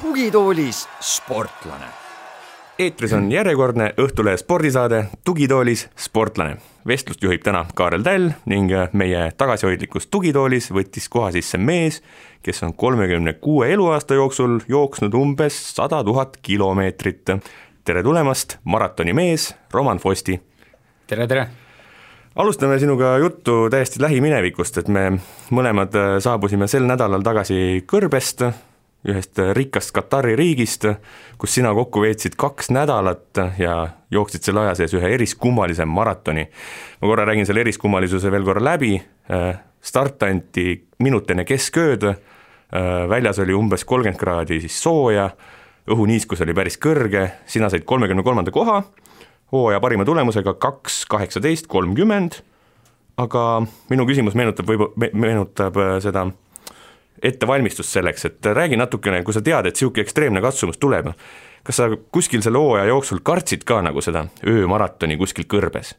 tugitoolis sportlane. Eetris on järjekordne Õhtulehe spordisaade Tugitoolis sportlane. vestlust juhib täna Kaarel Täll ning meie tagasihoidlikus tugitoolis võttis koha sisse mees, kes on kolmekümne kuue eluaasta jooksul jooksnud umbes sada tuhat kilomeetrit. tere tulemast, maratonimees Roman Fosti. tere, tere alustame sinuga juttu täiesti lähiminevikust, et me mõlemad saabusime sel nädalal tagasi Kõrbest, ühest rikkast Katari riigist, kus sina kokku veetsid kaks nädalat ja jooksid selle aja sees ühe eriskummalise maratoni. ma korra räägin selle eriskummalisuse veel korra läbi, start anti minut enne keskööd, väljas oli umbes kolmkümmend kraadi siis sooja, õhuniiskus oli päris kõrge, sina said kolmekümne kolmanda koha, hooaja parima tulemusega kaks kaheksateist kolmkümmend, aga minu küsimus meenutab võib-olla, meenutab seda ettevalmistust selleks, et räägi natukene, kui sa tead, et niisugune ekstreemne katsumus tuleb, kas sa kuskil selle hooaja jooksul kartsid ka nagu seda öömaratoni kuskil kõrbes?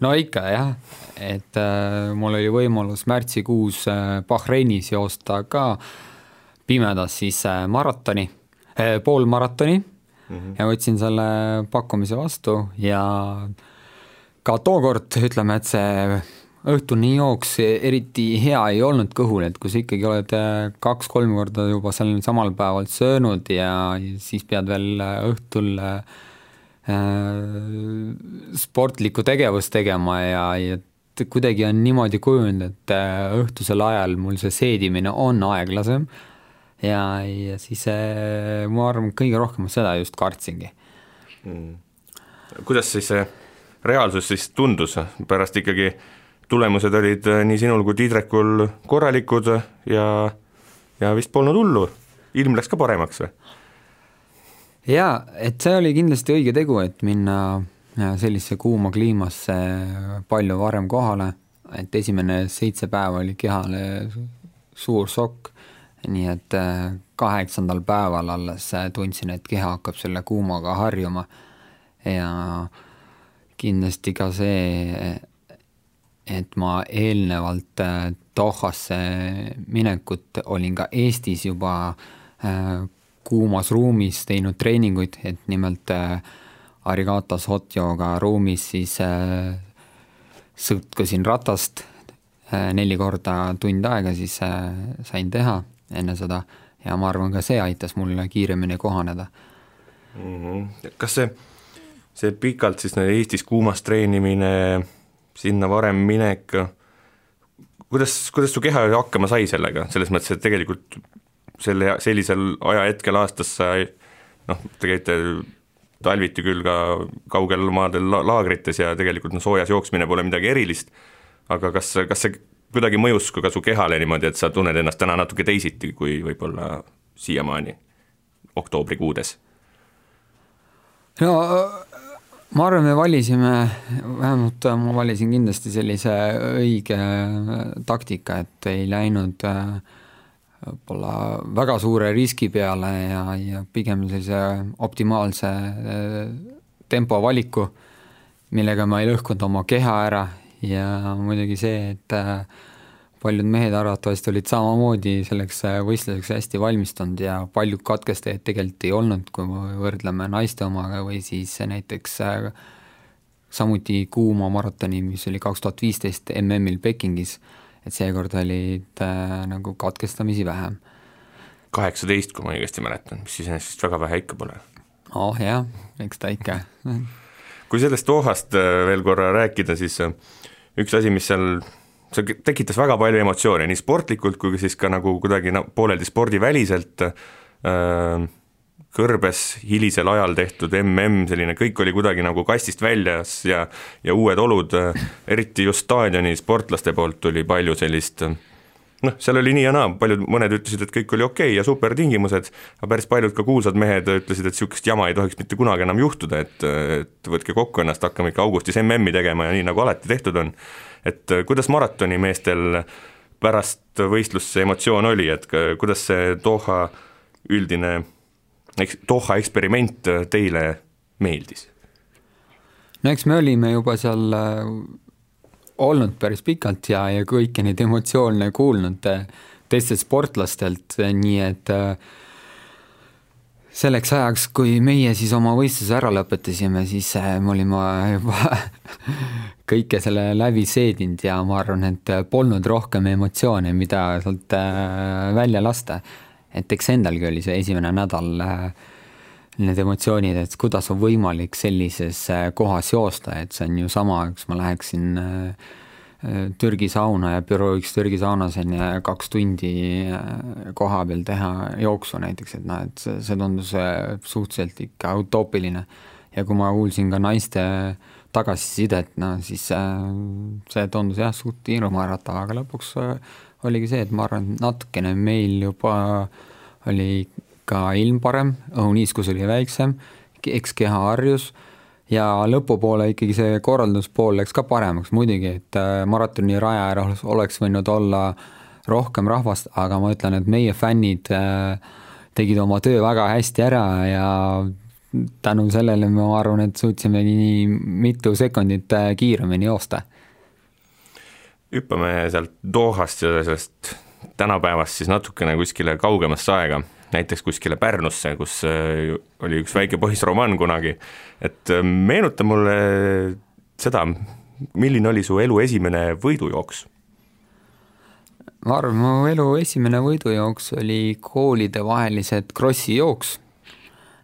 no ikka jah, et äh, mul oli võimalus märtsikuus äh, Bahreinis joosta ka pimedas siis äh, maratoni äh,, poolmaratoni mm -hmm. ja võtsin selle pakkumise vastu ja ka tookord ütleme, et see õhtune jooks eriti hea ei olnud kõhul, et kui sa ikkagi oled äh, kaks-kolm korda juba seal samal päeval söönud ja siis pead veel äh, õhtul äh, sportlikku tegevust tegema ja, ja kuidagi on niimoodi kujunenud, et õhtusel ajal mul see seedimine on aeglasem ja, ja siis ma arvan, kõige rohkem ma seda just kartsingi. Mm.. kuidas siis see reaalsus siis tundus? Pärast ikkagi äh, tulemused olid äh, nii sinul kui Tiidrekul korralikud ja, ja vist polnud hullu, ilm läks ka paremaks või? jaa, et see oli kindlasti õige tegu, et minna äh, sellisesse kuuma kliimasse palju varem kohale, et esimene seitse päeva oli kehale suur šokk, nii et äh, kaheksandal päeval alles tundsin, et keha hakkab selle kuumaga harjuma. Ja kindlasti ka see, et ma eelnevalt äh, Dohasse minekut olin ka Eestis juba äh, kuumas ruumis teinud treeninguid, et nimelt äh, Arigatos hot yoga ruumis siis sõtkasin ratast neli korda tund aega, siis sain teha enne seda ja ma arvan, ka see aitas mul kiiremini kohaneda mm. -hmm. kas see, see pikalt siis Eestis kuumas treenimine sinna varem minek, kuidas, kuidas su keha hakkama sai sellega, selles mõttes, et tegelikult selle, sellisel ajahetkel aastas sa noh, te käite talviti küll ka kaugel maadel la laagrites ja tegelikult noh, soojas jooksmine pole midagi erilist, aga kas, kas see kuidagi mõjus ka su kehale niimoodi, et sa tunned ennast täna natuke teisiti, kui võib-olla siiamaani oktoobrikuudes? no ma arvan, me valisime, vähemalt ma valisin kindlasti sellise õige taktika, et ei läinud äh, võib-olla väga suure riski peale ja, ja pigem sellise optimaalse äh, tempo valiku, millega ma ei lõhkunud oma keha ära. Ja muidugi see, et äh, paljud mehed arvatavasti olid samamoodi selleks äh, võistluseks hästi valmistunud ja paljud katkestajaid tegelikult ei olnud, kui me võrdleme naiste omaga või siis näiteks äh, samuti kuuma maratoni, mis oli kaks tuhat viisteist MM-il Pekingis, et seekord olid äh, nagu katkestamisi vähem. kaheksateist, kui ma õigesti mäletan, mis iseenesest väga vähe ikka pole. oh jah, eks ta ikka kui sellest Dohast äh, veel korra rääkida, siis üks asi, mis seal see tekitas väga palju emotsioone nii sportlikult kui siis ka nagu kuidagi no, pooleldi spordiväliselt äh,, kõrbes hilisel ajal tehtud mm, selline kõik oli kuidagi nagu kastist väljas ja ja uued olud, eriti just staadioni sportlaste poolt tuli palju sellist noh, seal oli nii ja naa, paljud, mõned ütlesid, et kõik oli okei okay ja super tingimused, aga päris paljud ka kuulsad mehed ütlesid, et niisugust jama ei tohiks mitte kunagi enam juhtuda, et, et võtke kokku ennast, hakkame ikka augustis MM-i tegema ja nii, nagu alati tehtud on et äh, kuidas maratonimeestel pärast võistlust see emotsioon oli, et kuidas see Doha üldine eks Doha eksperiment teile meeldis? no eks me olime juba seal äh, olnud päris pikalt ja, ja kõiki neid emotsioone kuulnud äh, teistelt sportlastelt, nii et äh, selleks ajaks, kui meie siis oma võistluse ära lõpetasime, siis me olime juba kõike selle läbi seedinud ja ma arvan, et polnud rohkem emotsioone, mida sealt välja lasta. et eks endalgi oli see esimene nädal äh, need emotsioonid, et kuidas on võimalik sellises äh, kohas joosta, et see on ju sama, kas ma läheksin äh, äh, Türgi sauna ja bürooiks Türgi saunas on ju kaks tundi koha peal teha jooksu näiteks, et noh, et see, tundus suhteliselt ikka utoopiline. ja kui ma kuulsin ka naiste tagasisidet, no siis see tundus jah, suht hirmuäratav, aga lõpuks oligi see, et ma arvan, et natukene meil juba oli ka ilm parem, õhuniiskus oli väiksem, eks keha harjus ja lõpupoole ikkagi see korralduspool läks ka paremaks, muidugi, et äh, maratoni raja ääres oleks võinud olla rohkem rahvast, aga ma ütlen, et meie fännid äh, tegid oma töö väga hästi ära ja tänu sellele ma arvan, et suutsime nii mitu sekundit äh, kiiremini joosta. hüppame sealt Dohast ja sellest tänapäevast siis natukene kuskile kaugemasse aega näiteks kuskile Pärnusse, kus äh, oli üks väike poissromaan kunagi, et äh, meenuta mulle seda, milline oli su elu esimene võidujooks? ma arvan, mu elu esimene võidujooks oli koolidevahelised krossi jooks.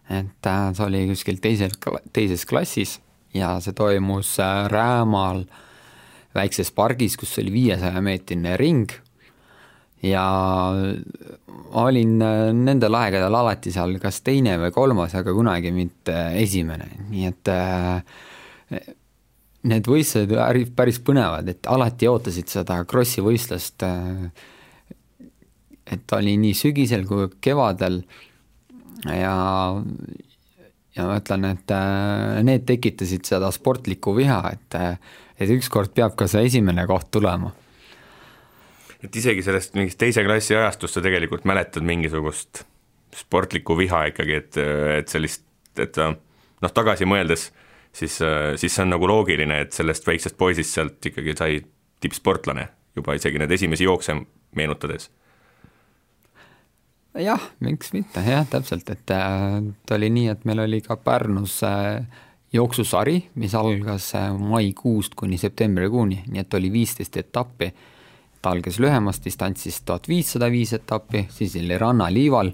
et äh, see oli kuskil teisel, teises klassis ja see toimus Räämal väikses pargis, kus oli viiesaja meetrine ring ja olin äh, nendel aegadel alati seal kas teine või kolmas, aga kunagi mitte esimene, nii et äh, need võistlused olid päris põnevad, et alati ootasid seda krossi võistlust. Äh, et oli nii sügisel kui kevadel ja, ja ma ütlen, et need tekitasid seda sportlikku viha, et, et ükskord peab ka see esimene koht tulema et isegi sellest mingist teise klassi ajastust sa tegelikult mäletad mingisugust sportlikku viha ikkagi, et, et sellist, et noh, tagasi mõeldes, siis, siis see on nagu loogiline, et sellest väiksest poisist sealt ikkagi sai tippsportlane juba isegi need esimesi jookse meenutades. jah, miks mitte, jah, täpselt, et ta oli nii, et meil oli ka Pärnus äh, jooksusari, mis algas äh, maikuust kuni septembrikuuni, nii et oli viisteist etappi ta algas lühemast distantsist tuhat viissada viis etappi, siis oli rannaliival,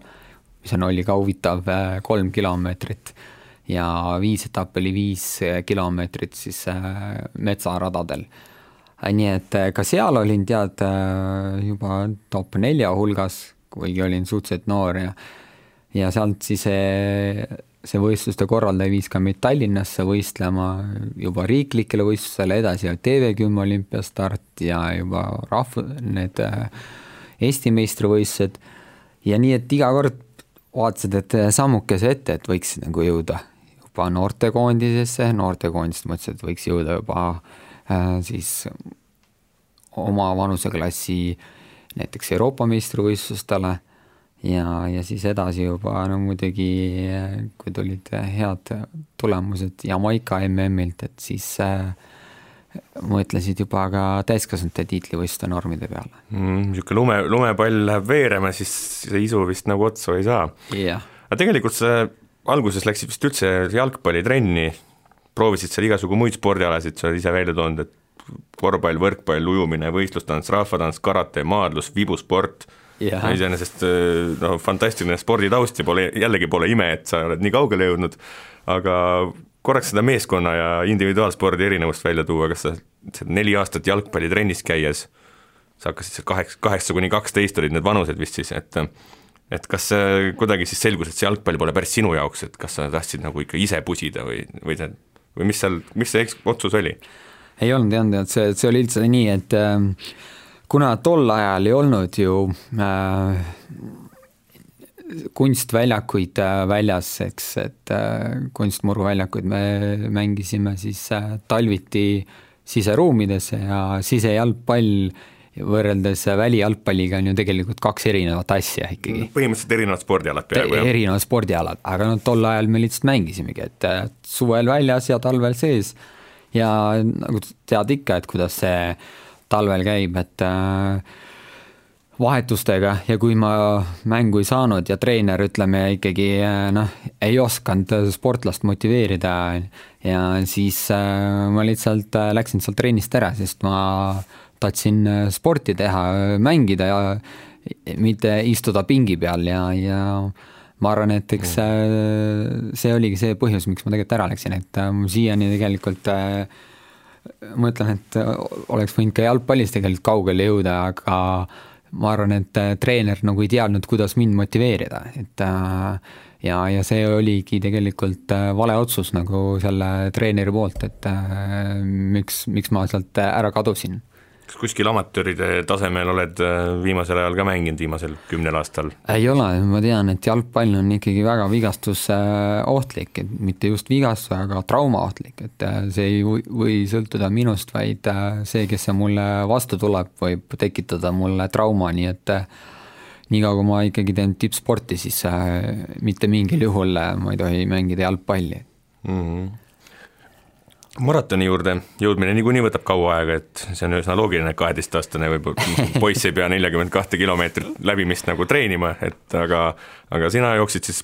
mis on, oli ka huvitav, äh, kolm kilomeetrit ja viis etappi oli viis äh, kilomeetrit siis äh, metsaradadel. nii et ka seal olin tead juba top nelja hulgas, kuigi olin suhteliselt noor ja ja sealt siis see võistluste korraldaja viis ka meid Tallinnasse võistlema juba riiklikele võistlustele, edasi oli TV10 olümpiastart ja juba rahva, need äh, Eesti meistrivõistlused. Ja nii, et iga kord vaatasid, et sammukese ette, et võiks nagu jõuda juba noortekoondisesse, noortekoondist mõtlesin, et võiks jõuda juba äh, siis oma vanuseklassi näiteks Euroopa meistrivõistlustele ja, ja siis edasi juba no muidugi, kui tulid head tulemused Jamaica MM-ilt, et siis äh, mõtlesid juba ka täiskasvanute tiitlivõistluste normide peale mm,. niisugune lume, lumepall läheb veerema, siis see isu vist nagu otsa ei saa yeah.. aga tegelikult sa alguses läksid vist üldse jalgpallitrenni, proovisid seal igasugu muid spordialasid, sa oled ise välja toonud, et korvpall, võrkpall, ujumine, võistlustants, rahvatants, karate, maadlus, vibusport. Iseenesest äh, no fantastiline sporditaust ja pole, jällegi pole ime, et sa oled nii kaugele jõudnud, aga korraks seda meeskonna ja individuaalspordi erinevust välja tuua, kas sa neli aastat jalgpallitrennis käies, sa hakkasid seal kaheksa, kaheksa kuni kaksteist olid need vanused vist siis, et et kas kuidagi siis selgus, et see jalgpall pole päris sinu jaoks, et kas sa tahtsid nagu ikka ise pusida või, või see, või mis seal, mis see otsus oli? ei olnud, ei olnud, et see, see oli üldse nii, et äh, kuna tol ajal ei olnud ju äh, kunstväljakuid äh, väljas, eks, et äh, kunstmuruväljakuid me mängisime siis äh, talviti siseruumides ja sisejalgpall võrreldes välijalgpalliga on ju tegelikult kaks erinevat asja ikkagi. põhimõtteliselt erinevad spordialad peaaegu jah? erinevad spordialad, aga no tol ajal me lihtsalt mängisimegi, et suvel väljas ja talvel sees. ja nagu tead ikka, et kuidas see talvel käib, et äh, vahetustega ja kui ma mängu ei saanud ja treener, ütleme ikkagi äh, noh, ei osanud sportlast motiveerida ja siis äh, ma lihtsalt läksin sealt trennist ära, sest ma tahtsin äh, sporti teha, mängida ja mitte istuda pingi peal ja, ja ma arvan, et eks mm. see oligi see põhjus, miks ma tegelikult ära läksin, et äh, siiani tegelikult ma ütlen, et oleks võinud ka jalgpallis tegelikult kaugele jõuda, aga ma arvan, et treener nagu ei teadnud, kuidas mind motiveerida, et ja, ja see oligi tegelikult vale otsus nagu selle treeneri poolt, et miks, miks ma sealt ära kadusin kas kuskil amatööride tasemel oled äh, viimasel ajal ka mänginud, viimasel kümnel aastal? ei ole, ma tean, et jalgpall on ikkagi väga vigastusohtlik, et mitte just vigastus, aga traumaohtlik, et äh, see ei või sõltuda minust, vaid äh, see, kes mulle vastu tuleb, võib tekitada mulle trauma, nii et niikaua, kui ma ikkagi teen tippsporti, siis mitte mingil juhul ma ei tohi mängida jalgpalli mm. -hmm maratoni juurde jõudmine niikuinii võtab kaua aega, et see on üsna loogiline, et kaheteistaastane võib, poiss ei pea neljakümmet kahte kilomeetrit läbimist nagu treenima, et aga, aga sina jooksid siis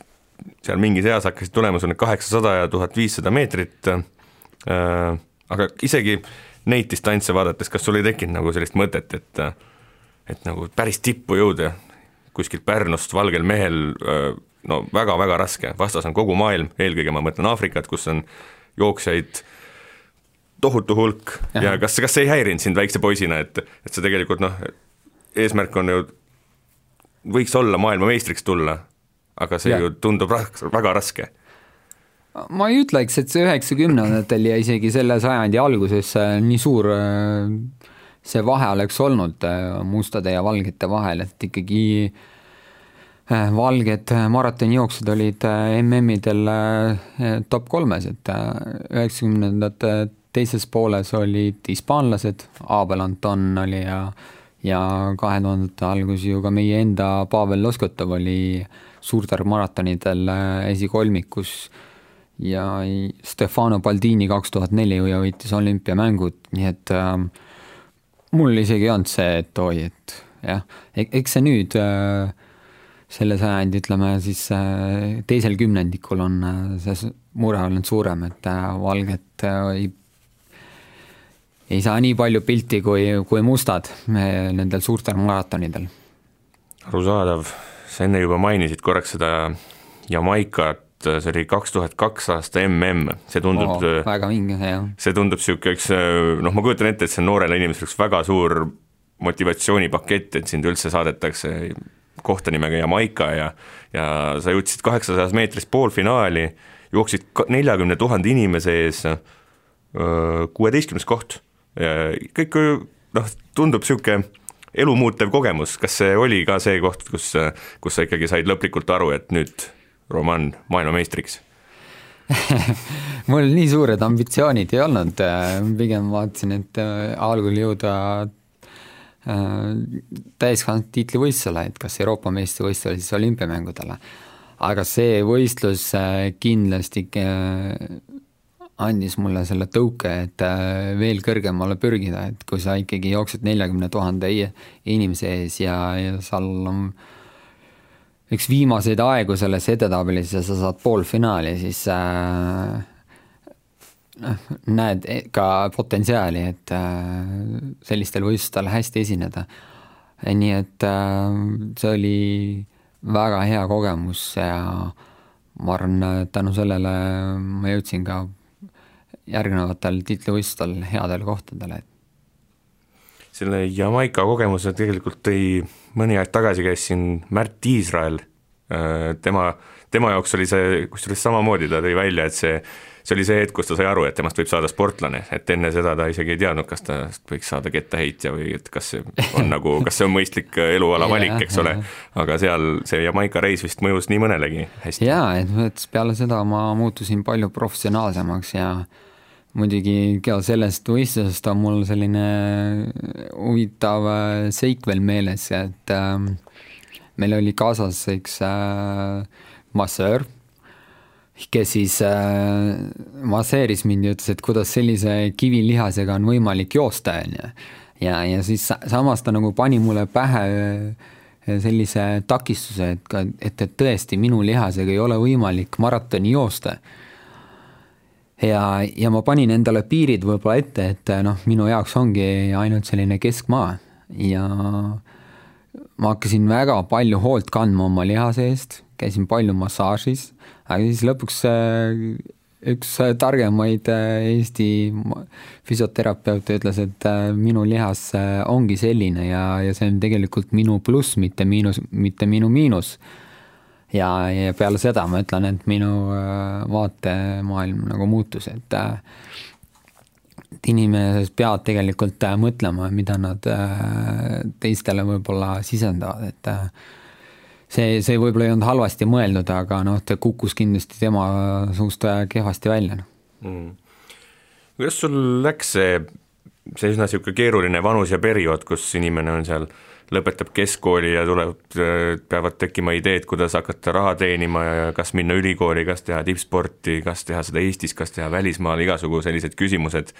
seal mingis eas hakkasid tulema sul need kaheksasada ja tuhat viissada meetrit. Äh,, aga isegi neid distantse vaadates, kas sul ei tekkinud nagu sellist mõtet, et et nagu päris tippu jõuda kuskilt Pärnust valgel mehel äh, no väga-väga raske, vastas on kogu maailm, eelkõige ma mõtlen Aafrikat, kus on jooksjaid äh, tohutu hulk Aha. ja kas, kas see ei häirinud sind väikse poisina, et, et see tegelikult noh, eesmärk on ju, võiks olla maailmameistriks tulla, aga see ja. ju tundub väga raske ma ei ütleks, et see üheksakümnendatel ja isegi selle sajandi alguses nii suur äh, see vahe oleks olnud äh, mustade ja valgete vahel, et ikkagi äh, valged maratonijooksjad olid MM-idel top kolmes, et üheksakümnendate teises pooles olid hispaanlased, Abel Anton oli ja ja kahe tuhandete alguses ju ka meie enda Pavel Loskotov oli suurtel maratonidel äh, esikolmikus. Ja Stefano Baldini kaks tuhat neli ju võitis olümpiamängud, nii et äh, mul isegi ei olnud see, et oi, et jah, e-, eks see nüüd äh, selle sajandi, ütleme siis äh, teisel kümnendikul on äh, see mure olnud suurem, et äh, valget ei ei saa nii palju pilti kui, kui mustad nendel suurtel maratonidel. arusaadav, sa enne juba mainisid korraks seda Jamaikat, see oli kaks tuhat kaks aasta mm, see tundub oh, väga vinge, jah. see tundub niisugune üks noh, ma kujutan ette, et see on noorele inimesele üks väga suur motivatsioonipakett, et sind üldse saadetakse kohta nimega Jamaica ja ja sa jõudsid kaheksasajas meetris poolfinaali, jooksid neljakümne tuhande inimese ees, kuueteistkümnes koht kõik noh, tundub niisugune elumuutev kogemus, kas see oli ka see koht, kus, kus sa ikkagi said lõplikult aru, et nüüd Roman maailmameistriks? Mul nii suured ambitsioonid ei olnud, pigem vaatasin, et äh, algul jõuda äh, täiskasvanute tiitlivõistlusele, et kas Euroopa meistrivõistlusele, siis olümpiamängudele. aga see võistlus äh, kindlasti andis mulle selle tõuke, et äh, veel kõrgemale pürgida, et kui sa ikkagi jooksed neljakümne tuhande inimese ees ja, ja seal on üks viimaseid aegu selles edetabelis ja sa saad poolfinaali, siis äh, noh, näed ka potentsiaali, et äh, sellistel võistlustel hästi esineda. nii et äh, see oli väga hea kogemus ja ma arvan, tänu sellele ma jõudsin ka järgnevatel tiitlivõistlustel headele kohtadele. selle Jamaica kogemuse tegelikult tõi mõni aeg tagasi, käis siin Märt Iisrael, äh, tema, tema jaoks oli see kusjuures samamoodi, ta tõi välja, et see see oli see hetk, kus ta sai aru, et temast võib saada sportlane, et enne seda ta isegi ei teadnud, kas ta võiks saada kettaheitja või et kas see on nagu, kas see on mõistlik eluala valik, eks ole, aga seal see Jamaica reis vist mõjus nii mõnelegi hästi. jaa, et peale seda ma muutusin palju professionaalsemaks ja muidugi ka sellest võistlusest on mul selline huvitav äh, seik veel meeles, et äh, meil oli kaasas üks äh, massöör, kes siis äh, masseeris mind ja ütles, et kuidas sellise kivilihasega on võimalik joosta, on ju. ja, ja siis samas ta nagu pani mulle pähe äh, sellise takistuse, et ka, et, et tõesti minu lihasega ei ole võimalik maratoni joosta. Ja, ja ma panin endale piirid võib-olla ette, et noh, minu jaoks ongi ainult selline keskmaa ja ma hakkasin väga palju hoolt kandma oma lihase eest, käisin palju massaažis, aga siis lõpuks üks targemaid äh, Eesti füsioterapeute ütles, et minu lihas ongi selline ja, ja see on tegelikult minu pluss, mitte miinus, mitte minu miinus. Ja, ja peale seda ma ütlen, et minu vaatemaailm nagu muutus, et et inimesed peavad tegelikult mõtlema, mida nad teistele võib-olla sisendavad, et see, see võib-olla ei olnud halvasti mõeldud, aga noh, ta kukkus kindlasti tema suust kehvasti välja noh. mm.. kuidas sul läks see, see üsna niisugune keeruline vanus ja periood, kus inimene on seal, lõpetab keskkooli ja tuleb, peavad tekkima ideed, kuidas hakata raha teenima ja kas minna ülikooli, kas teha tippsporti, kas teha seda Eestis, kas teha välismaal, igasugu sellised küsimused,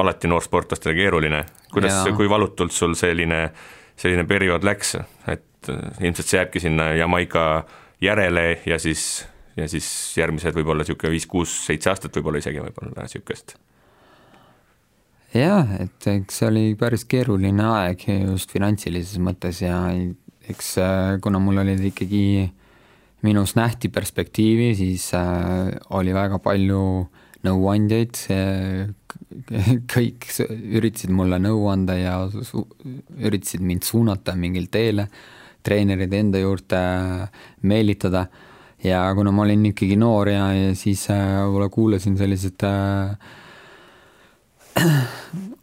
alati noorsportlastele keeruline, kuidas, kui valutult sul selline, selline periood läks, et äh, ilmselt see jääbki sinna Jamaica järele ja siis, ja siis järgmised võib-olla niisugune viis-kuus-seitse aastat võib-olla isegi võib-olla niisugust. Jah, et eks see oli päris keeruline aeg just finantsilises mõttes ja eks äh, kuna mul olid ikkagi, minus nähti perspektiivi, siis äh, oli väga palju nõuandjaid, kõik üritasid mulle nõu anda ja üritasid mind suunata mingil teele treenerid enda juurde meelitada. ja kuna ma olin ikkagi noor ja, ja siis äh, võib-olla kuulasin selliseid äh,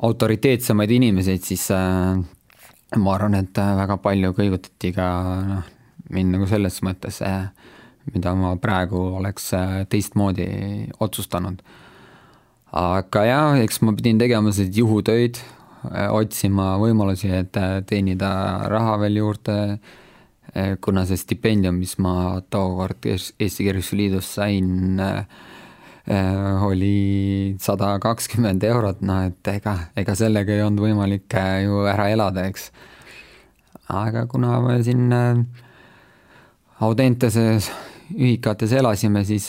autoriteetsemaid inimeseid, siis äh, ma arvan, et äh, väga palju kõigutati ka noh, mind nagu selles mõttes äh,, mida ma praegu oleks äh, teistmoodi otsustanud. aga jah, eks ma pidin tegema selliseid juhutöid, Äh, otsima võimalusi, et äh, teenida raha veel juurde, äh, kuna see stipendium, mis ma tookord Eesti Kergejõustiku Liidus sain, oli sada kakskümmend eurot, noh et ega, ega sellega ei olnud võimalik ju ära elada, eks. aga kuna me siin Audenteses ühikates elasime, siis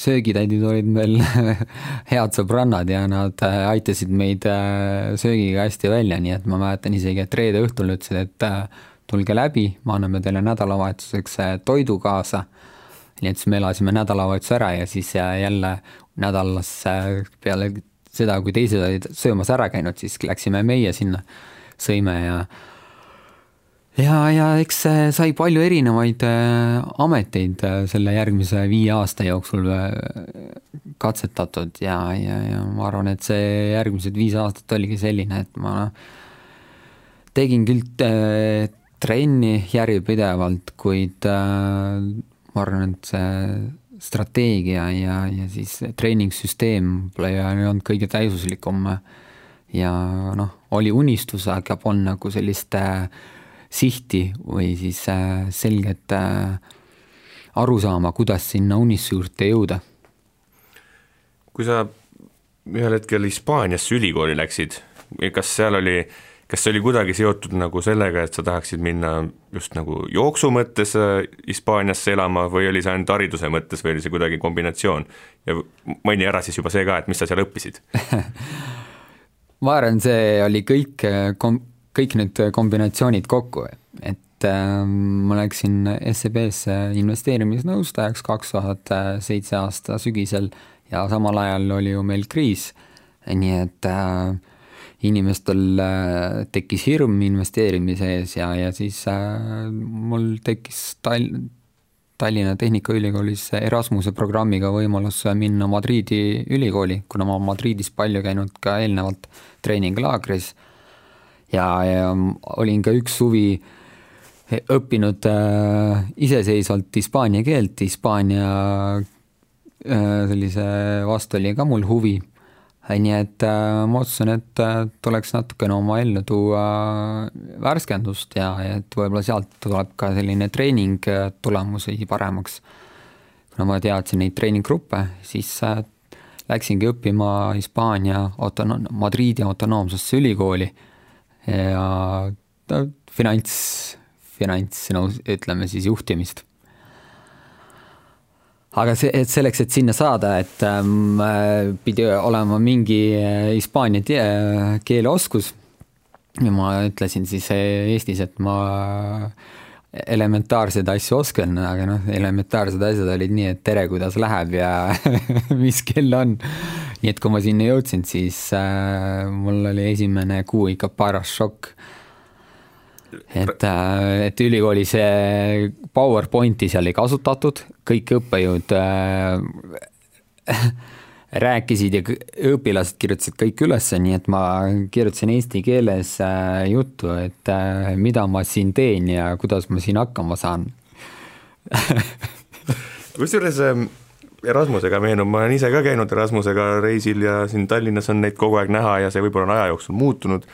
söögitädid olid meil head sõbrannad ja nad äh, aitasid meid äh, söögiga hästi välja, nii et ma mäletan isegi, et reede õhtul ütlesid, et äh, tulge läbi, me anname teile nädalavahetuseks toidu kaasa. Nii et siis me elasime nädalavahetuse ära ja siis jälle nädalas peale seda, kui teised olid söömas ära käinud, siis läksime meie sinna, sõime ja ja, ja eks sai palju erinevaid äh, ameteid äh, selle järgmise viie aasta jooksul äh, katsetatud ja, ja, ja ma arvan, et see järgmised viis aastat oligi selline, et ma tegin küll trenni järjepidevalt, kuid ma arvan, et see strateegia ja, ja siis treeningsüsteem võib-olla ei olnud kõige täiuslikum ja noh, oli unistus, aga polnud nagu sellist äh, sihti või siis äh, selget äh, arusaama, kuidas sinna unistuse juurde jõuda. kui sa ühel hetkel Hispaaniasse ülikooli läksid, kas seal oli, kas see oli kuidagi seotud nagu sellega, et sa tahaksid minna just nagu jooksu mõttes äh, Hispaaniasse elama või oli see ainult hariduse mõttes või oli see kuidagi kombinatsioon? ja maini ära siis juba see ka, et mis sa seal õppisid ma arvan, see oli kõik kom-, kõik need kombinatsioonid kokku, et äh, ma läksin SEB-sse investeerimisnõustajaks kaks tuhat seitse aasta sügisel ja samal ajal oli ju meil kriis, nii et äh, inimestel äh, tekkis hirm investeerimise ees ja, ja siis äh, mul tekkis Tall-, Tallinna Tehnikaülikoolis Erasmuse programmiga võimalus minna Madriidi ülikooli, kuna ma Madridis palju käinud ka eelnevalt treeninglaagris ja, ja olin ka üks suvi õppinud äh, iseseisvalt hispaania keelt, Hispaania sellise vastu oli ka mul huvi. Nii et ma otsustasin, et tuleks natukene oma ellu tuua värskendust ja et võib-olla sealt tuleb ka selline treening tulemusi paremaks. kuna ma teadsin neid treeninggruppe, siis läksingi õppima Hispaania autonoom-, Madriidi autonoomsesse ülikooli ja finants, finants, no ütleme siis juhtimist. Aga see, et selleks, et sinna saada, et ähm, pidi olema mingi äh, hispaania keeleoskus ja ma ütlesin siis Eestis, et ma elementaarseid asju oskan, aga noh, elementaarsed asjad olid nii, et tere, kuidas läheb ja mis kell on. nii et kui ma sinna jõudsin, siis äh, mul oli esimene kuu ikka paras šokk. Et äh,, et ülikooli see PowerPointi seal ei kasutatud, kõik õppejõud äh, rääkisid ja õpilased kirjutasid kõik üles, nii et ma kirjutasin eesti keeles äh, juttu, et äh, mida ma siin teen ja kuidas ma siin hakkama saan. Kusjuures ähm, Erasmusega meenub, ma olen ise ka käinud Erasmusega reisil ja siin Tallinnas on neid kogu aeg näha ja see võib-olla on aja jooksul muutunud,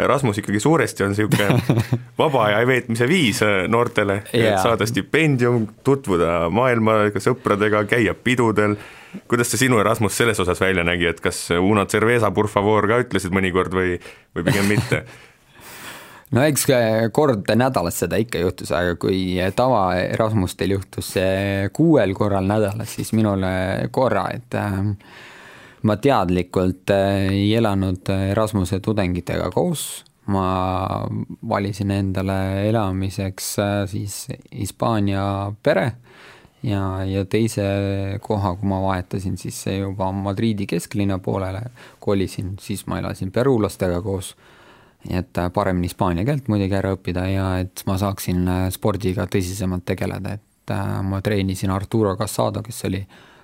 Erasmus ikkagi suuresti on niisugune vaba aja veetmise viis äh, noortele yeah., et saada stipendium, tutvuda maailmaga, sõpradega, käia pidudel kuidas see sinu Erasmus selles osas välja nägi, et kas una cerveza por favor ka ütlesid mõnikord või, või pigem mitte? no eks kord nädalas seda ikka juhtus, aga kui tava Erasmustel juhtus see kuuel korral nädalas, siis minul korra, et äh, ma teadlikult äh, ei elanud Erasmuse tudengitega koos, ma valisin endale elamiseks äh, siis Hispaania pere ja, ja teise koha, kui ma vahetasin siis juba Madriidi kesklinna poolele, kolisin, siis ma elasin perulastega koos, et äh, paremini hispaania keelt muidugi ära õppida ja et ma saaksin äh, spordiga tõsisemalt tegeleda, et äh, ma treenisin Arturo Casado, kes oli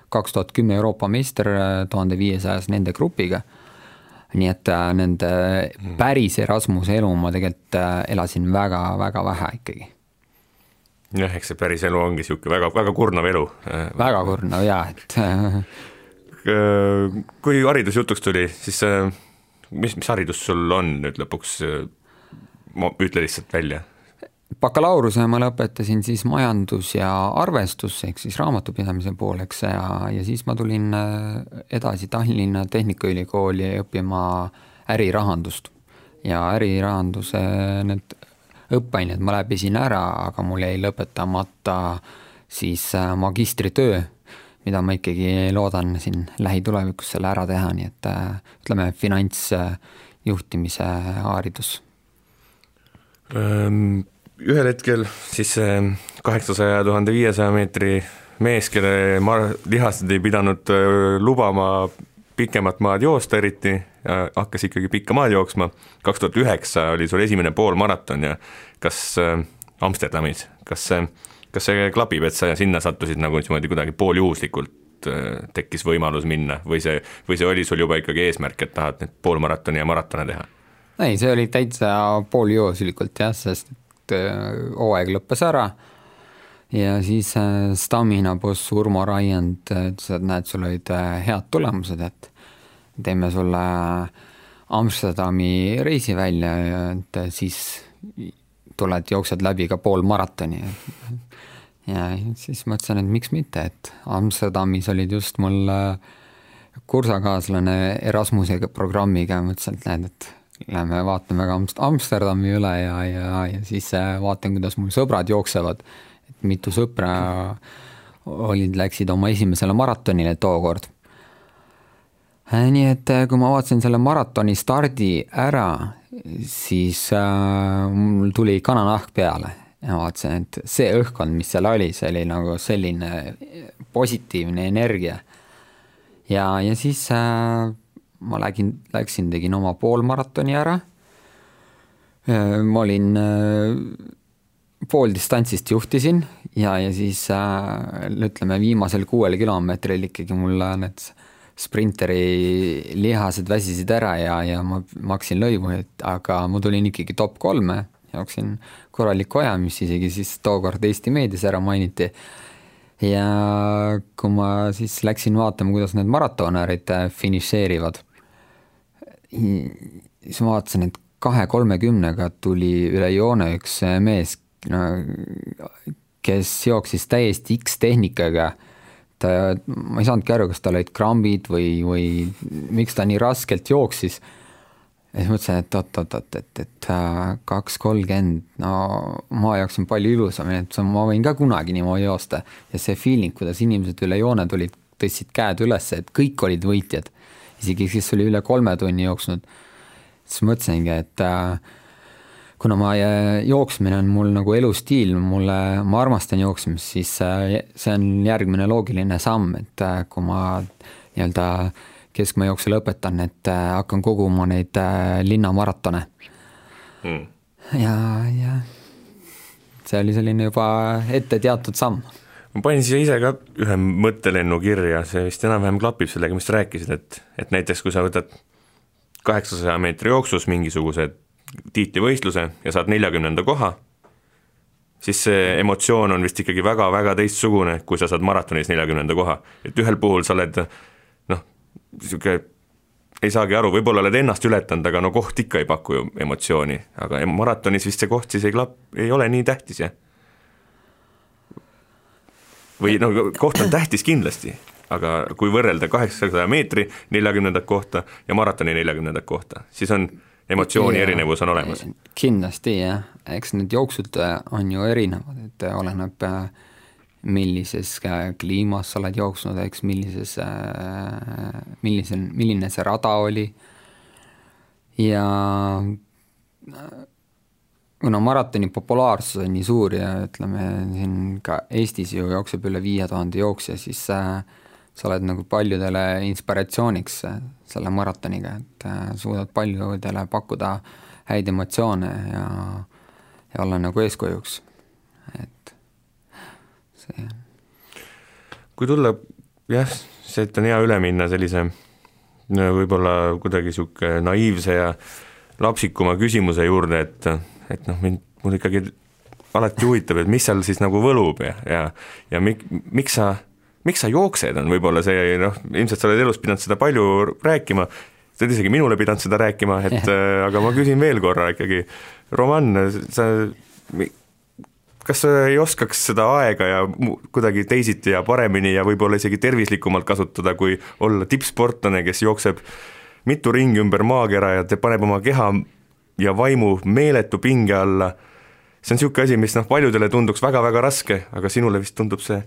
kaks tuhat kümme Euroopa meister tuhande viiesajas nende grupiga, nii et nende mm. päris Erasmuse elu ma tegelikult elasin väga-väga vähe ikkagi jah, eks see päris elu ongi niisugune väga, väga kurnav elu. väga kurnav jaa, et kui haridus jutuks tuli, siis mis, mis haridus sul on nüüd lõpuks, ütle lihtsalt välja. Bakalaureuse ma lõpetasin siis majandus ja arvestus, ehk siis raamatupidamise pooleks ja, ja siis ma tulin edasi Tallinna Tehnikaülikooli õppima ärirahandust. ja ärirahanduse need õppeained ma läbisin ära, aga mul jäi lõpetamata siis äh, magistritöö, mida ma ikkagi loodan siin lähitulevikus selle ära teha, nii et äh, ütleme, finantsjuhtimise haridus. Ühel hetkel siis see kaheksasaja, tuhande viiesaja meetri mees, kelle mar-, lihased ei pidanud lubama pikemat maad joosta eriti, hakkas ikkagi pikka maad jooksma, kaks tuhat üheksa oli sul esimene poolmaraton ja kas Amsterdamis, kas see, kas see klapib, et sa sinna sattusid nagu niimoodi kuidagi pooljuhuslikult tekkis võimalus minna või see, või see oli sul juba ikkagi eesmärk, et tahad nüüd poolmaratoni ja maratone teha? ei, see oli täitsa pooljuhuslikult jah, sest et äh, hooaeg lõppes ära ja siis Stamina boss Urmo Raiend ütles, et näed, sul olid head tulemused, et teeme sulle Amsterdami reisi välja, et siis tuled, jooksed läbi ka pool maratoni. ja siis mõtlesin, et miks mitte, et Amsterdamis olid just mul äh, kursakaaslane Erasmuse programmiga, mõtlesin, et näed, et lähme vaatame ka Amsterdami üle ja, ja, ja siis äh, vaatan, kuidas mul sõbrad jooksevad. et mitu sõpra olid, läksid oma esimesele maratonile tookord Äh, nii et äh, kui ma vaatasin selle maratoni stardi ära, siis äh, mul tuli kananahk peale ja vaatasin, et see õhkkond, mis seal oli, see oli nagu selline positiivne energia. ja, ja siis äh, ma lägin, läksin, tegin oma poolmaratoni ära äh,. ma olin äh, pool distantsist juhtisin ja, ja siis äh, ütleme, viimasel kuuel kilomeetril ikkagi mul need sprinteri lihased väsisid ära ja, ja ma maksin lõivu, et aga ma tulin ikkagi top kolme, jooksin korralikku aja, mis isegi siis tookord Eesti meedias ära mainiti. ja kui ma siis läksin vaatama, kuidas need maratonärid finišeerivad, siis ma vaatasin, et kahe kolmekümnega tuli üle joone üks mees, no kes jooksis täiesti X-tehnikaga. ta, ma ei saanudki aru, kas tal olid krambid või, või miks ta nii raskelt jooksis. ja siis mõtlesin, et oot-oot-oot, et, et kaks kolmkümmend, no ma jooksin palju ilusamini, et ma võin ka kunagi niimoodi joosta. ja see feeling, kuidas inimesed üle joone tulid, tõstsid käed üles, et kõik olid võitjad. Isegi kes oli üle kolme tunni jooksnud. siis mõtlesingi, et äh, kuna ma, äh, jooksmine on mul nagu elustiil, mulle, ma armastan jooksmist, siis äh, see on järgmine loogiline samm, et kui ma nii-öelda keskmaa jooksu lõpetan, et hakkan koguma neid linnamaratone hmm.. ja, ja see oli selline juba ette teatud samm ma panin siia ise ka ühe mõttelennu kirja, see vist enam-vähem klapib sellega, mis sa rääkisid, et, et näiteks kui sa võtad kaheksasaja meetri jooksus mingisugused tiitlivõistluse ja saad neljakümnenda koha, siis see emotsioon on vist ikkagi väga-väga teistsugune, kui sa saad maratonis neljakümnenda koha. et ühel puhul sa oled noh, niisugune ei saagi aru, võib-olla oled ennast ületanud, aga no koht ikka ei paku ju emotsiooni, aga maratonis vist see koht siis ei klap-, ei ole nii tähtis, jah? Või no koht on tähtis kindlasti, aga kui võrrelda kaheksasaja meetri neljakümnendat kohta ja maratoni neljakümnendat kohta, siis on emotsiooni ja, erinevus on olemas. kindlasti jah, eks need jooksud äh, on ju erinevad, et äh, oleneb äh, millises kliimas sa oled jooksnud, eks millises, millisel, milline see rada oli. Ja kuna maratoni populaarsus on nii suur ja ütleme, siin ka Eestis ju jookseb üle viie tuhande jooksja, siis äh, sa oled nagu paljudele inspiratsiooniks selle maratoniga, et äh, suudad paljudele pakkuda häid emotsioone ja, ja olla nagu eeskujuks, et see. kui tulla jah, sealt on hea üle minna sellise no võib-olla kuidagi niisugune naiivse ja lapsikuma küsimuse juurde, et, et noh, mind, mul ikkagi alati huvitab, et mis seal siis nagu võlub ja, ja, ja mik-, miks sa miks sa jooksed, on võib-olla see noh, ilmselt sa oled elus pidanud seda palju rääkima, sa oled isegi minule pidanud seda rääkima, et äh, aga ma küsin veel korra ikkagi, Roman, sa kas sa ei oskaks seda aega ja kuidagi teisiti ja paremini ja võib-olla isegi tervislikumalt kasutada, kui olla tippsportlane, kes jookseb mitu ringi ümber maakera ja teeb, paneb oma keha ja vaimu meeletu pinge alla, see on niisugune asi, mis noh, paljudele tunduks väga-väga raske, aga sinule vist tundub see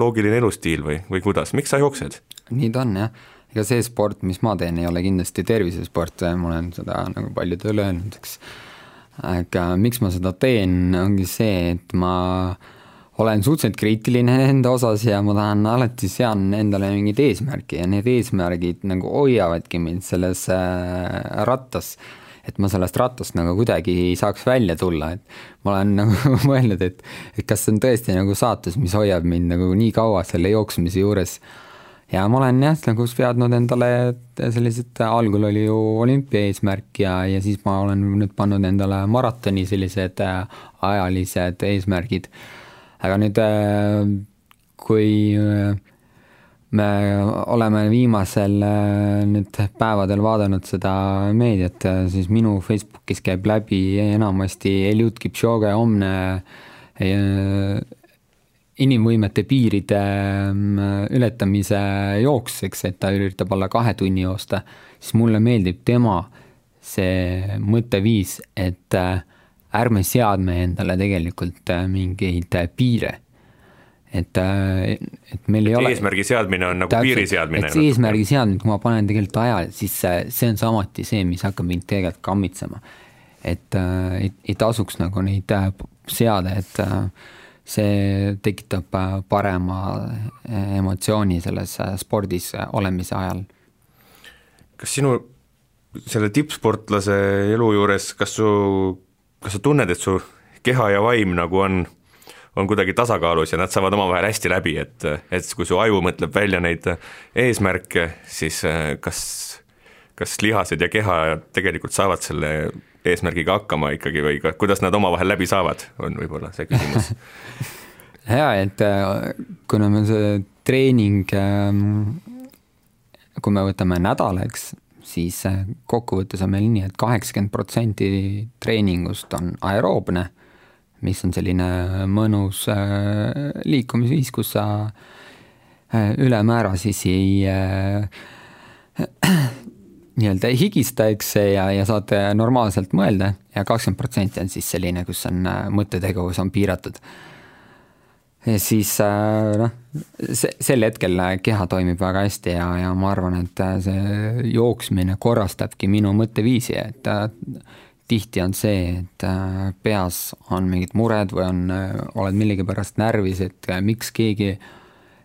loogiline elustiil või, või kuidas, miks sa jooksed? nii ta on jah, ega see sport, mis ma teen, ei ole kindlasti tervisesport, ma olen seda nagu paljudele öelnud, eks. aga miks ma seda teen, ongi see, et ma olen suhteliselt kriitiline enda osas ja ma tahan alati sean endale mingeid eesmärke ja need eesmärgid nagu hoiavadki mind selles äh, rattas et ma sellest rattast nagu kuidagi saaks välja tulla, et ma olen nagu mõelnud, et, et kas see on tõesti nagu saatus, mis hoiab mind nagu nii kaua selle jooksmise juures. ja ma olen jah, nagu seadnud endale sellised, algul oli ju olümpia eesmärk ja, ja siis ma olen nüüd pannud endale maratoni sellised äh, ajalised eesmärgid. aga nüüd, äh, kui äh, me oleme viimasel äh, nüüd päevadel vaadanud seda meediat, siis minu Facebookis käib läbi enamasti Eliud Kipchoge homne äh, inimvõimete piiride äh, ületamise jooks, eks, et ta üritab alla kahe tunni joosta, siis mulle meeldib tema see mõtteviis, et ärme seadme endale tegelikult mingeid piire et, äh, et meil et ei ole. eesmärgi seadmine on nagu täpselt, piiri seadmine. et see eesmärgi seadmine, kui ma panen tegelikult aja, siis see, see on samuti see, mis hakkab mind tegelikult kammitsema. et äh, ei, ei tasuks nagu neid äh, seada, et see tekitab parema emotsiooni selles spordis olemise ajal. kas sinu selle tippsportlase elu juures, kas su, kas sa tunned, et su keha ja vaim nagu on on kuidagi tasakaalus ja nad saavad omavahel hästi läbi, et, et kui su aju mõtleb välja neid eesmärke, siis äh, kas, kas lihased ja keha tegelikult saavad selle eesmärgiga hakkama ikkagi või ka, kuidas nad omavahel läbi saavad, on võib-olla see küsimus. Jaa, et äh, kuna meil see treening, ähm, kui me võtame nädalaks, siis äh, kokkuvõttes on meil nii et, et kaheksakümmend protsenti treeningust on aeroobne, mis on selline mõnus äh, liikumisviis, kus sa ülemäära siis ei nii-öelda ei higista, eks, ja, ja saad normaalselt mõelda. Ja kakskümmend protsenti on siis selline, kus on mõttetegevus on piiratud. Siis äh, noh, see, sel hetkel keha toimib väga hästi ja, ja ma arvan, et äh, see jooksmine korrastabki minu mõtteviisi, et äh, tihti on see, et peas on mingid mured või on, oled millegipärast närvis, et miks keegi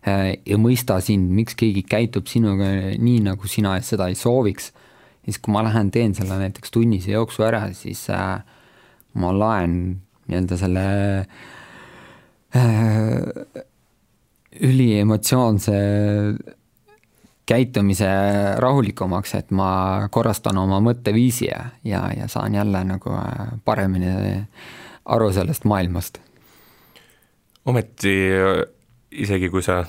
ei mõista sind, miks keegi käitub sinuga nii, nagu sina seda ei sooviks. siis, kui ma lähen, teen selle näiteks tunnise jooksu ära, siis ma laen nii-öelda selle äh, Äh, üliemotsioonse käitumise rahulikumaks, et ma korrastan oma mõtteviisi ja, ja, ja saan jälle nagu äh, paremini aru sellest maailmast. ometi isegi, kui sa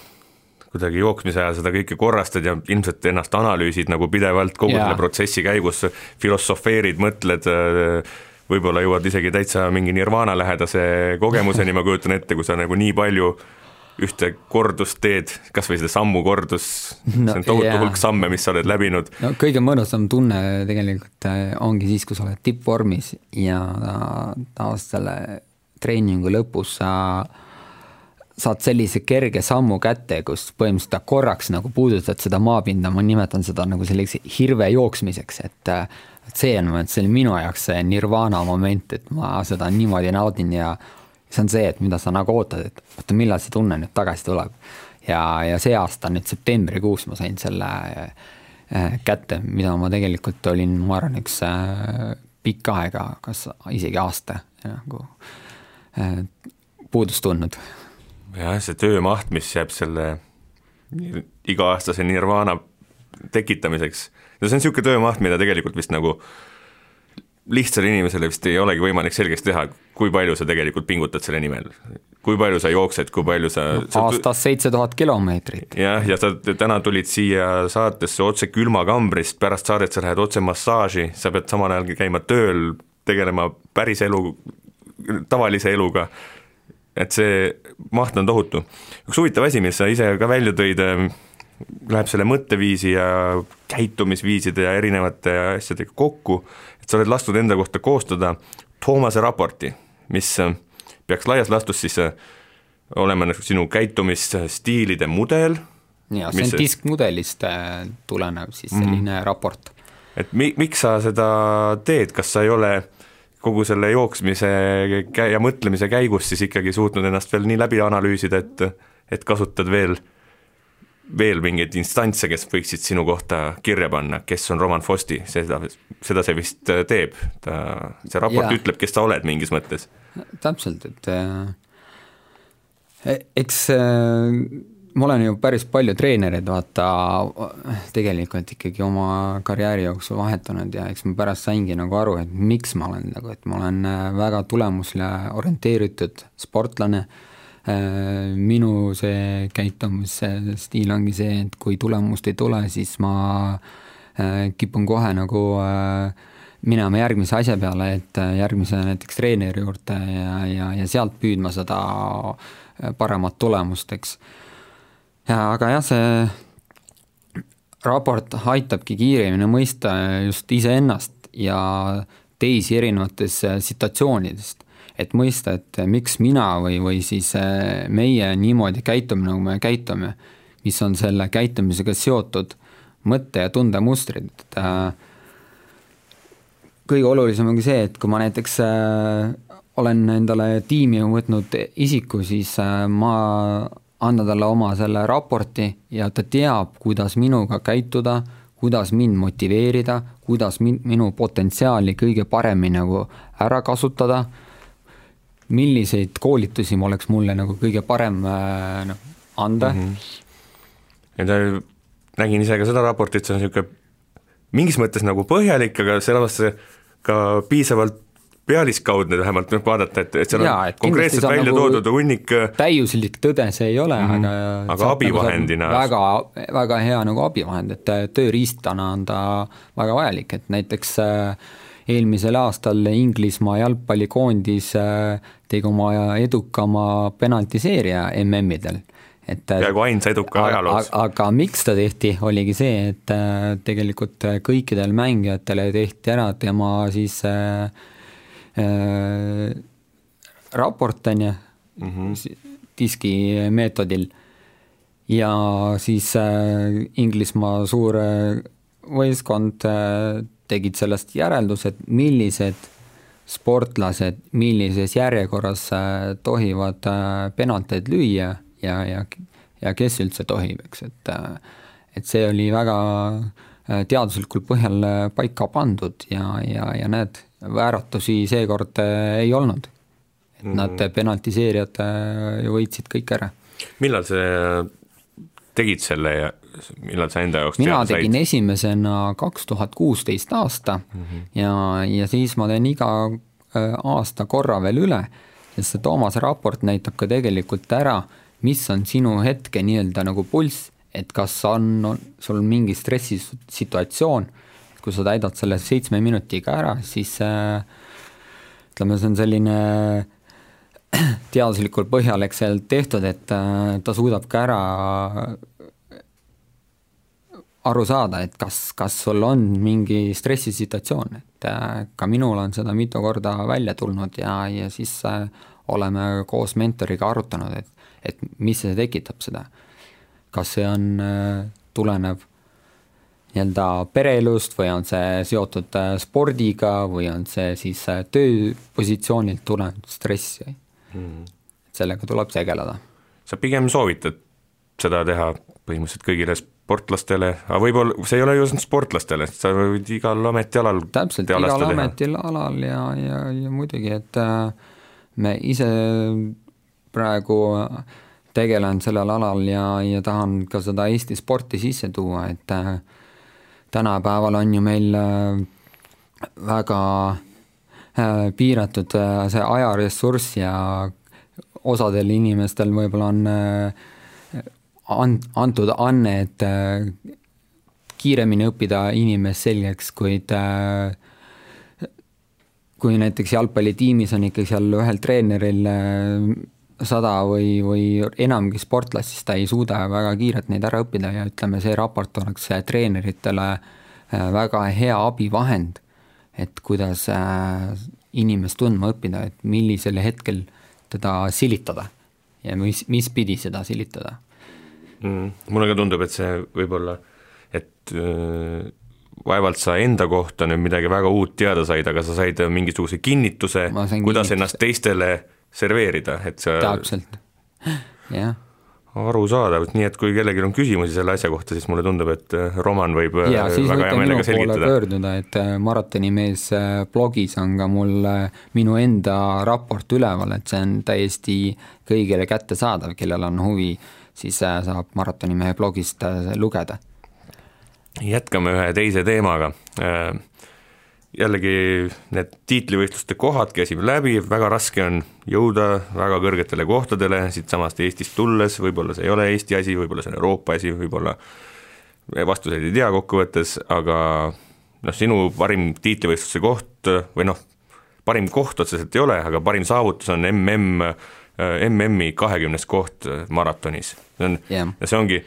kuidagi jooksmise ajal seda kõike korrastad ja ilmselt ennast analüüsid nagu pidevalt kogu selle protsessi käigus, filosofeerid, mõtled äh, võib-olla jõuad isegi täitsa mingi nirvana lähedase kogemuseni, ma kujutan ette, kui sa nagu nii palju ühte kordust teed, kas või seda sammu kordus no,, see on tohutu yeah. hulk samme, mis sa oled läbinud. no kõige mõnusam tunne tegelikult äh, ongi siis, kui sa oled tippvormis ja tavaliselt selle treeningu lõpus sa saad sellise kerge sammu kätte, kus põhimõtteliselt korraks nagu puudutad seda maapinda, ma nimetan seda nagu selliseks hirve jooksmiseks, et äh, et see on, see oli minu jaoks see nirvana moment, et ma seda niimoodi naudin ja see on see, et mida sa nagu ootad, et oota, millal see tunne nüüd tagasi tuleb. ja, ja see aasta nüüd septembrikuus ma sain selle äh, kätte, mida ma tegelikult olin, ma arvan, üks äh, pikka aega, kas isegi aasta nagu äh, puudust tundnud. jah, see töömaht, mis jääb selle iga-aastase nirvana tekitamiseks no see on niisugune töömaht, mida tegelikult vist nagu lihtsale inimesele vist ei olegi võimalik selgeks teha, kui palju sa tegelikult pingutad selle nimel. kui palju sa jooksed, kui palju sa no, aastas seitse tuhat kilomeetrit. jah, ja sa täna tulid siia saatesse otse külmakambrist, pärast saadet sa lähed otse massaaži, sa pead samal ajal käima tööl, tegelema päris elu, tavalise eluga, et see maht on tohutu. üks huvitav asi, mis sa ise ka välja tõid, läheb selle mõtteviisi ja käitumisviiside ja erinevate asjadega kokku, et sa oled lasknud enda kohta koostada Toomase raporti, mis peaks laias laastus siis äh, olema nagu sinu käitumisstiilide mudel. jaa, see on diskmudelist äh, tulenev siis mhm. selline mm -hmm. raport. et mi-, miks sa seda teed, kas sa ei ole kogu selle jooksmise ja mõtlemise käigus siis ikkagi suutnud ennast veel nii läbi analüüsida, et, et kasutad veel veel mingeid instantse, kes võiksid sinu kohta kirja panna, kes on Roman Fosti, seda, seda see vist äh, teeb, ta, see raport ja. ütleb, kes sa oled mingis mõttes. täpselt, et äh, e-, eks äh, ma olen ju päris palju treenereid, vaata, tegelikult ikkagi oma karjääri jooksul vahetanud ja eks ma pärast saingi nagu aru, et miks ma olen nagu, et ma olen äh, väga tulemusele orienteeritud sportlane äh,, Äh, minu see käitumisstiil ongi see, et kui tulemust ei tule, siis ma äh, kipun kohe nagu äh, minema järgmise asja peale, et järgmise näiteks treeneri juurde ja, ja, ja sealt püüdma seda paremat tulemust, eks. aga jah, see raport aitabki kiiremini mõista just iseennast ja teisi erinevatest situatsioonidest et mõista, et miks mina või, või siis äh, meie niimoodi käitume, nagu me käitume, mis on selle käitumisega seotud mõtte- ja tundemustrid, et äh, kõige olulisem ongi see, et kui ma näiteks olen endale tiimi võtnud isiku, siis ma annan talle oma selle raporti ja ta teab, kuidas minuga käituda, kuidas mind motiveerida, kuidas min-, minu potentsiaali kõige paremini nagu ära kasutada milliseid koolitusi oleks mulle nagu kõige parem äh, noh, anda mm. -hmm. ja nägin ise ka seda raportit, see on niisugune mingis mõttes nagu põhjalik, aga samas ka piisavalt pealiskaudne vähemalt noh, vaadata, et, et seal Jaa, on et konkreetselt on välja nagu toodud hunnik äh, täiuslik tõde see ei ole mm, -hmm. aga Aga abivahendina- väga, väga hea nagu abivahend, et äh, tööriistana on ta väga vajalik, et näiteks eelmisel aastal Inglismaa jalgpallikoondis äh, tegi oma edukama penaltiseeria MM-idel, et äh, peaaegu ainsa eduka ajaloos. aga miks ta tehti, oligi see, et äh, tegelikult kõikidel mängijatel tehti ära tema siis äh, äh, raport, on ju, diski meetodil. Ja siis äh, Inglismaa suur äh, võistkond äh, tegid sellest järeldused, millised sportlased millises järjekorras äh, tohivad äh, penalteid lüüa ja, ja, ja kes üldse tohib, eks, et äh, et see oli väga teaduslikul põhjal paika pandud ja, ja, ja näed, vääratusi seekord ei olnud. et mm -hmm. nad penaltiseerijad äh, ju võitsid kõik ära. millal sa tegid selle millal sa enda jaoks mina tegin said? esimesena kaks tuhat kuusteist aasta mm -hmm. ja, ja siis ma teen iga äh, aasta korra veel üle, sest see Toomase raport näitab ka tegelikult ära, mis on sinu hetke nii-öelda nagu pulss, et kas on, on sul mingi stressisituatsioon, kui sa täidad selle seitsme minutiga ära, siis äh, ütleme, see on selline teaduslikul põhjal, eks seal tehtud, et äh, ta suudab ka ära aru saada, et kas, kas sul on mingi stressisituatsioon, et äh, ka minul on seda mitu korda välja tulnud ja, ja siis äh, oleme koos mentoriga arutanud, et, et mis see tekitab seda. kas see on, äh, tuleneb nii-öelda pereelust või on see seotud spordiga või on see siis tööpositsioonilt tulenev stress mm., sellega tuleb tegeleda. sa pigem soovitad seda teha põhimõtteliselt kõigile sportlastele, aga võib-olla see ei ole ju sportlastele, sa võid igal ametialal täpselt, igal ametialal ja, ja, ja muidugi, et äh, me ise praegu tegelen sellel alal ja, ja tahan ka seda Eesti sporti sisse tuua, et äh, tänapäeval on ju meil äh, väga äh, piiratud äh, see ajaressurss ja osadel inimestel võib-olla on äh, an-, antud anne, et äh, kiiremini õppida inimest selgeks, kuid äh, kui näiteks jalgpallitiimis on ikkagi seal ühel treeneril äh, sada või, või enamgi sportlast, siis ta ei suuda väga kiirelt neid ära õppida ja ütleme, see raport oleks treeneritele väga hea abivahend, et kuidas inimest tundma õppida, et millisel hetkel teda silitada ja mis, mis pidi seda silitada mm,. mulle ka tundub, et see võib-olla, et äh, vaevalt sa enda kohta nüüd midagi väga uut teada said, aga sa said mingisuguse kinnituse, kuidas kinnituse. ennast teistele serveerida, et sa täpselt, jah arusaadav, nii et kui kellelgi on küsimusi selle asja kohta, siis mulle tundub, et äh, Roman võib äh, ja väga hea meelega selgitada. pöörduda, et äh, maratonimees äh, blogis on ka mul minu enda raport üleval, et see on täiesti kõigile kättesaadav, kellel on huvi, siis äh, saab maratonimehe blogist äh, lugeda. jätkame ühe teise teemaga. jällegi need tiitlivõistluste kohad käisime läbi, väga raske on jõuda väga kõrgetele kohtadele siitsamast Eestist tulles, võib-olla see ei ole Eesti asi, võib-olla see on Euroopa asi, võib-olla vastuseid ei tea kokkuvõttes, aga noh, sinu parim tiitlivõistluse koht või noh, parim koht otseselt ei ole, aga parim saavutus on MM, MM-i kahekümnes koht maratonis. see on ja see ongi,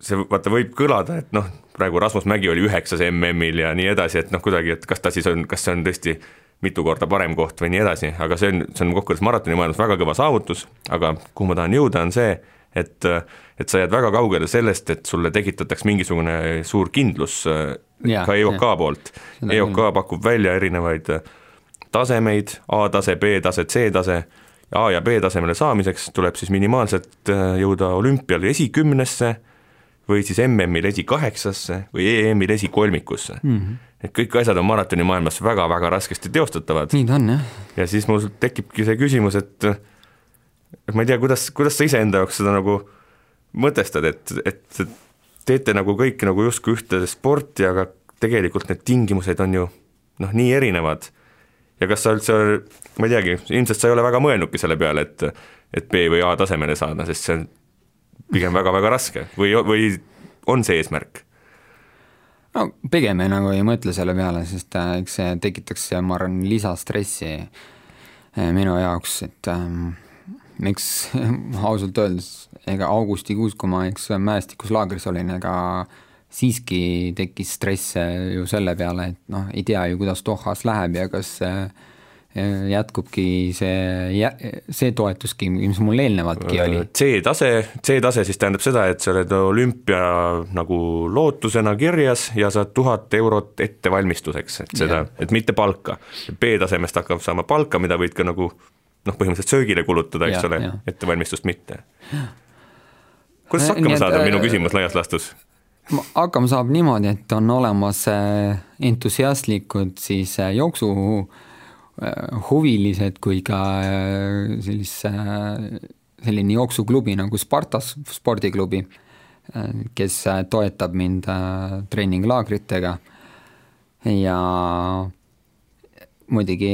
see vaata võib kõlada, et noh, praegu Rasmus Mägi oli üheksas MM-il ja nii edasi, et noh, kuidagi, et kas ta siis on, kas see on tõesti mitu korda parem koht või nii edasi, aga see on, see on kokkuvõttes maratoni maailmas väga kõva saavutus, aga kuhu ma tahan jõuda, on see, et et sa jääd väga kaugele sellest, et sulle tekitataks mingisugune suur kindlus äh, Jaa, ka EOK jah. poolt. EOK pakub välja erinevaid äh, tasemeid, A-tase, B-tase, C-tase, A ja B tasemele saamiseks tuleb siis minimaalselt äh, jõuda olümpial esikümnesse või siis MM-il esikaheksasse või EM-il esikolmikusse mm. -hmm. et kõik asjad on maratonimaailmas väga-väga raskesti teostatavad nii ta on jah, ja siis mul tekibki see küsimus, et et ma ei tea, kuidas, kuidas sa iseenda jaoks seda nagu mõtestad, et, et teete nagu kõik nagu justkui ühte sporti, aga tegelikult need tingimused on ju noh, nii erinevad. Ja kas sa üldse, ma ei teagi, ilmselt sa ei ole väga mõelnudki selle peale, et et B või A tasemele saada, sest see on pigem väga-väga raske või, või on see eesmärk? no pigem ei, nagu ei mõtle selle peale, sest äh, eks see tekitaks, ma arvan, lisastressi äh, minu jaoks, et ähm, miks ausalt öeldes, ega augustikuus, kui ma eks mäestikus laagris olin, ega siiski tekkis stress ju selle peale, et noh, ei tea ju, kuidas Dohas läheb ja kas äh, jätkubki see, see toetuski, mis mul eelnevaltki oli. C-tase, C-tase siis tähendab seda, et sa oled olümpia nagu lootusena kirjas ja saad tuhat eurot ettevalmistuseks, et seda, et mitte palka. B-tasemest hakkab saama palka, mida võid ka nagu noh, põhimõtteliselt söögile kulutada, eks ja, ole, ettevalmistust mitte. kuidas hakkama saada, minu äh, küsimus laias laastus hakkama saab niimoodi, et on olemas äh, entusiastlikud siis äh, jooksu huvilised kui ka sellise, selline jooksuklubi nagu Spartas spordiklubi, kes toetab mind treeninglaagritega. Ja muidugi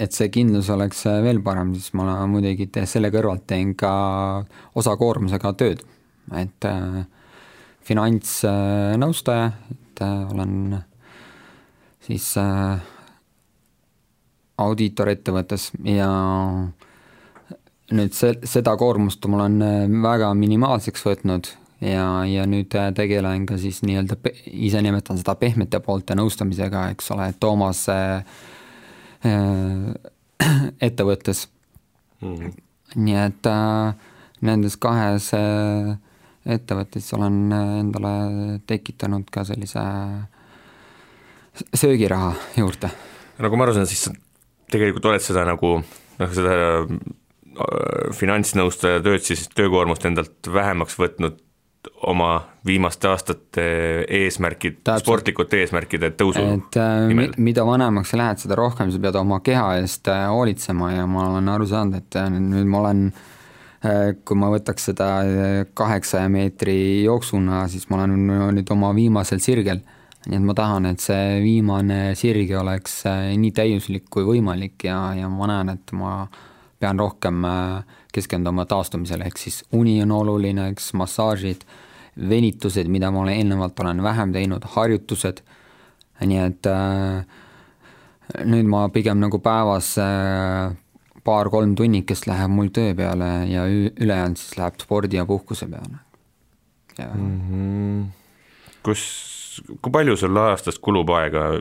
et see kindlus oleks veel parem, siis ma muidugi selle kõrvalt teen ka osakoormusega tööd, et äh, finantsnõustaja, et äh, olen siis äh, audiitor ettevõttes ja nüüd see, seda koormust ma olen väga minimaalseks võtnud ja, ja nüüd tegelen ka siis nii-öelda, ise nimetan seda pehmete poolte nõustamisega, eks ole, Toomas äh, Äh, ettevõttes mm. -hmm. nii et äh, nendes kahes äh, ettevõttes olen endale tekitanud ka sellise söögiraha juurde. nagu ma aru saan, siis sa tegelikult oled seda nagu noh, seda finantsnõustaja tööd siis töökoormust endalt vähemaks võtnud oma viimaste aastate eesmärgid, sportlikute eesmärkide tõusu et äh, nimel. mida vanemaks sa lähed, seda rohkem sa pead oma keha eest äh, hoolitsema ja ma olen aru saanud, et äh, nüüd ma olen kui ma võtaks seda kaheksaja meetri jooksuna, siis ma olen nüüd oma viimasel sirgel. nii et ma tahan, et see viimane sirge oleks nii täiuslik kui võimalik ja, ja ma näen, et ma pean rohkem keskenduma taastumisele, ehk siis uni on oluline, eks massaažid venitused, mida ma olen eelnevalt olen vähem teinud, harjutused, nii et äh, nüüd ma pigem nagu päevas äh, paar-kolm tunnikest läheb mul töö peale ja ülejäänud siis läheb spordi ja puhkuse peale. Mm -hmm. kus, kui palju sul aastas kulub aega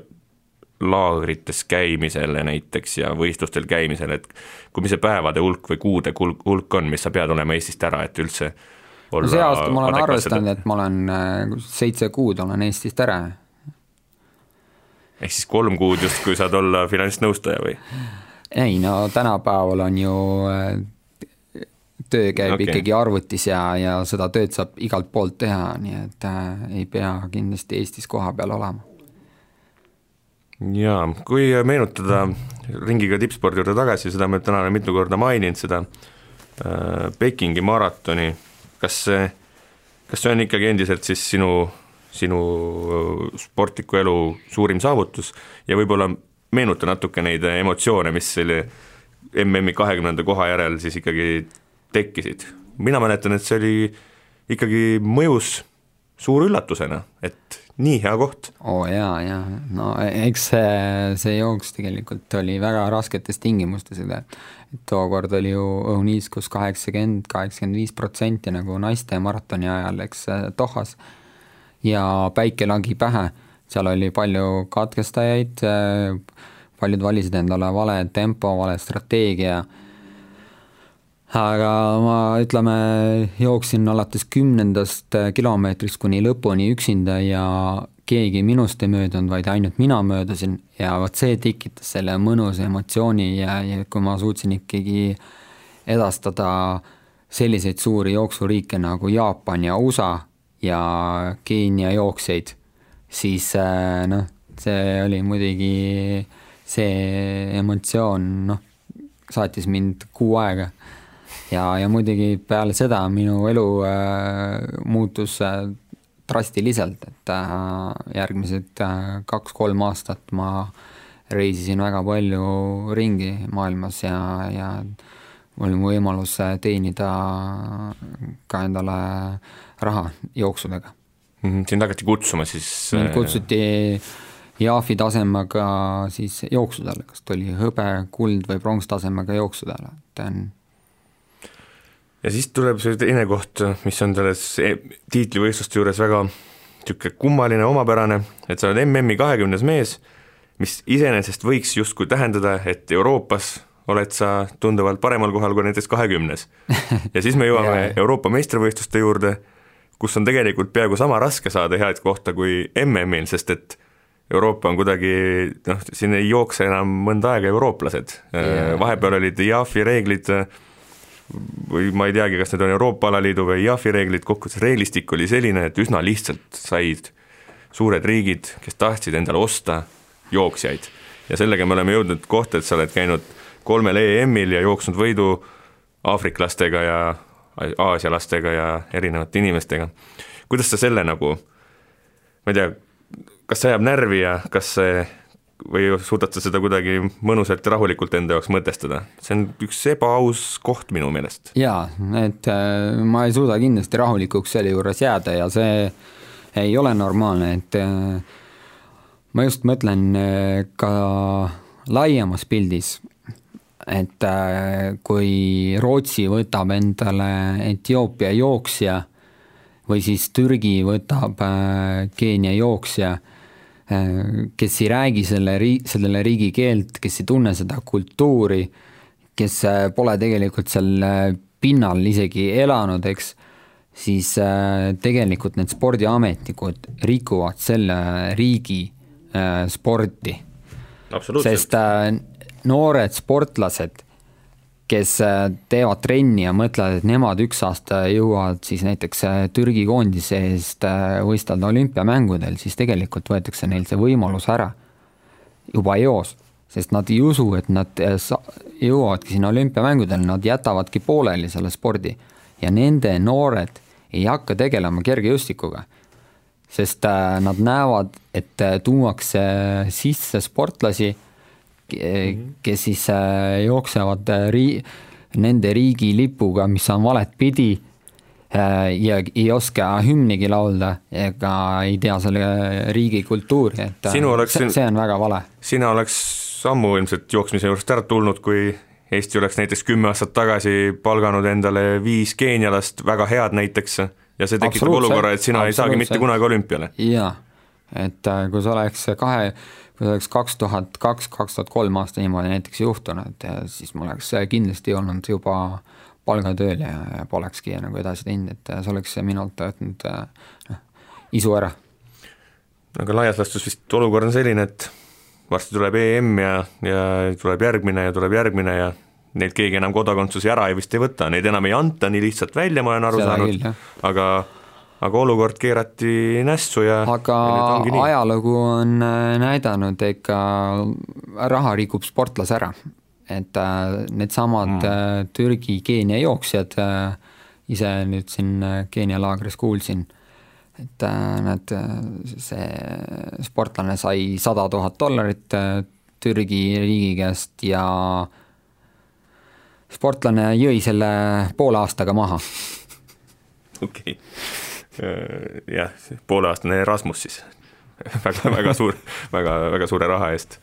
laagrites käimisele näiteks ja võistlustel käimisele, et kui mis see päevade hulk või kuude hulk on, mis sa pead olema Eestist ära, et üldse no see aasta ma olen arvestanud, et ma olen äh, seitse kuud olen Eestist ära. ehk siis kolm kuud justkui saad olla finantsnõustaja või? Ei no tänapäeval on ju äh, töö käib okay. ikkagi arvutis ja, ja seda tööd saab igalt poolt teha, nii et äh, ei pea kindlasti Eestis kohapeal olema. jaa, kui meenutada ringiga tippspordi juurde tagasi, seda me täna oleme mitu korda maininud, seda äh, Pekingi maratoni kas see, kas see on ikkagi endiselt siis sinu, sinu sportliku elu suurim saavutus ja võib-olla meenuta natuke neid emotsioone, mis selle MM-i kahekümnenda koha järel siis ikkagi tekkisid. mina mäletan, et see oli ikkagi mõjus suure üllatusena, et nii hea koht. oo oh, jaa, jaa, no eks see, see jooks tegelikult oli väga rasketes tingimustes, et tookord oli ju õhuniiskus kaheksakümmend, kaheksakümmend viis protsenti nagu naiste maratoni ajal, eks Dohas, ja päike lagi pähe, seal oli palju katkestajaid, paljud valisid endale vale tempo, vale strateegia. Aga ma ütleme, jooksin alates kümnendast kilomeetrist kuni lõpuni üksinda ja keegi minust ei möödunud, vaid ainult mina möödusin. Ja vot see tekitas selle mõnusa emotsiooni ja, ja kui ma suutsin ikkagi edastada selliseid suuri jooksuriike nagu Jaapan ja USA ja Keenia jooksjaid, siis äh, noh, see oli muidugi see emotsioon, noh, saatis mind kuu aega ja, ja muidugi peale seda minu elu äh, muutus äh, drastiliselt, et äh, järgmised äh, kaks-kolm aastat ma reisisin väga palju ringi maailmas ja, ja mul oli võimalus teenida ka endale raha jooksudega. Sind hakati kutsuma siis? mind kutsuti JAF-i tasemega siis jooksudele, kas ta oli hõbe, kuld või prongstasemega jooksudele, et on ja siis tuleb see teine koht, mis on selles e-, tiitlivõistluste juures väga niisugune kummaline, omapärane, et sa oled MM-i kahekümnes mees, mis iseenesest võiks justkui tähendada, et Euroopas oled sa tunduvalt paremal kohal kui näiteks kahekümnes. ja siis me jõuame Euroopa meistrivõistluste juurde, kus on tegelikult peaaegu sama raske saada head kohta kui MM-il, sest et Euroopa on kuidagi noh, siin ei jookse enam mõnda aega eurooplased yeah., vahepeal olid IAF-i reeglid või ma ei teagi, kas need on Euroopa Alaliidu või IAF-i reeglid kokku, see reeglistik oli selline, et üsna lihtsalt said suured riigid, kes tahtsid endale osta jooksjaid. ja sellega me oleme jõudnud kohta, et sa oled käinud kolmel EM-il ja jooksnud võidu aafriklastega ja aasialastega ja erinevate inimestega. kuidas sa selle nagu, ma ei tea, kas see ajab närvi ja kas see või suudad sa seda kuidagi mõnusalt ja rahulikult enda jaoks mõtestada? see on üks ebaaus koht minu meelest. jaa, et äh, ma ei suuda kindlasti rahulikuks selle juures jääda ja see ei ole normaalne, et äh, ma just mõtlen äh, ka laiemas pildis, et kui Rootsi võtab endale Etioopia jooksja või siis Türgi võtab Keenia jooksja kes ei räägi selle ri-, selle riigi keelt, kes ei tunne seda kultuuri, kes äh, pole tegelikult seal äh, pinnal isegi elanud, eks, siis äh, tegelikult need spordiametnikud rikuvad selle riigi sporti. sest noored sportlased kes äh, teevad trenni ja mõtlevad, et nemad üks aasta jõuavad siis näiteks äh, Türgi koondise eest äh, võistelda olümpiamängudel, siis tegelikult võetakse neil see võimalus ära juba eos, sest nad ei usu, et nad jõuavadki sinna olümpiamängudele, nad jätavadki pooleli selle spordi ja nende noored ei hakka tegelema kergejõustikuga, sest nad näevad, et tuuakse sisse sportlasi. Kes siis äh, jooksevad äh, ri-, nende riigi lipuga, mis on valet pidi äh, ja ei oska hümnigi laulda ega ei tea selle riigi kultuuri, et oleks, see, see on väga vale. sina oleks ammu ilmselt jooksmise juurest ära tulnud, kui Eesti oleks näiteks kümme aastat tagasi palganud endale viis geenialast, väga head näiteks, ja see tekitab olukorra, et sina ei saagi mitte kunagi olümpiale. jaa, et kui sa oleks kahe kui see oleks kaks tuhat kaks, kaks tuhat kolm aasta niimoodi näiteks juhtunud, siis ma oleks kindlasti olnud juba palgatööl ja, ja polekski nagu edasi teinud, et see oleks minult võtnud noh, isu ära. aga laias laastus vist olukord on selline, et varsti tuleb EM ja, ja tuleb järgmine ja tuleb järgmine ja neilt keegi enam kodakondsusi ära ei vist ei võta, neid enam ei anta nii lihtsalt välja, ma olen aru Seda saanud, aga aga olukord keerati nässu ja aga ja ajalugu on äh, näidanud, ega raha rikub sportlase ära. et äh, needsamad mm. Äh, Türgi, Keenia jooksjad, ise nüüd siin Keenia laagris kuulsin, et nad, see sportlane sai sada tuhat dollarit Türgi riigi käest ja sportlane jõi selle poole aastaga maha. okei okay jah, pooleaastane Erasmus siis väga, väga suur, väga, väga suure raha eest.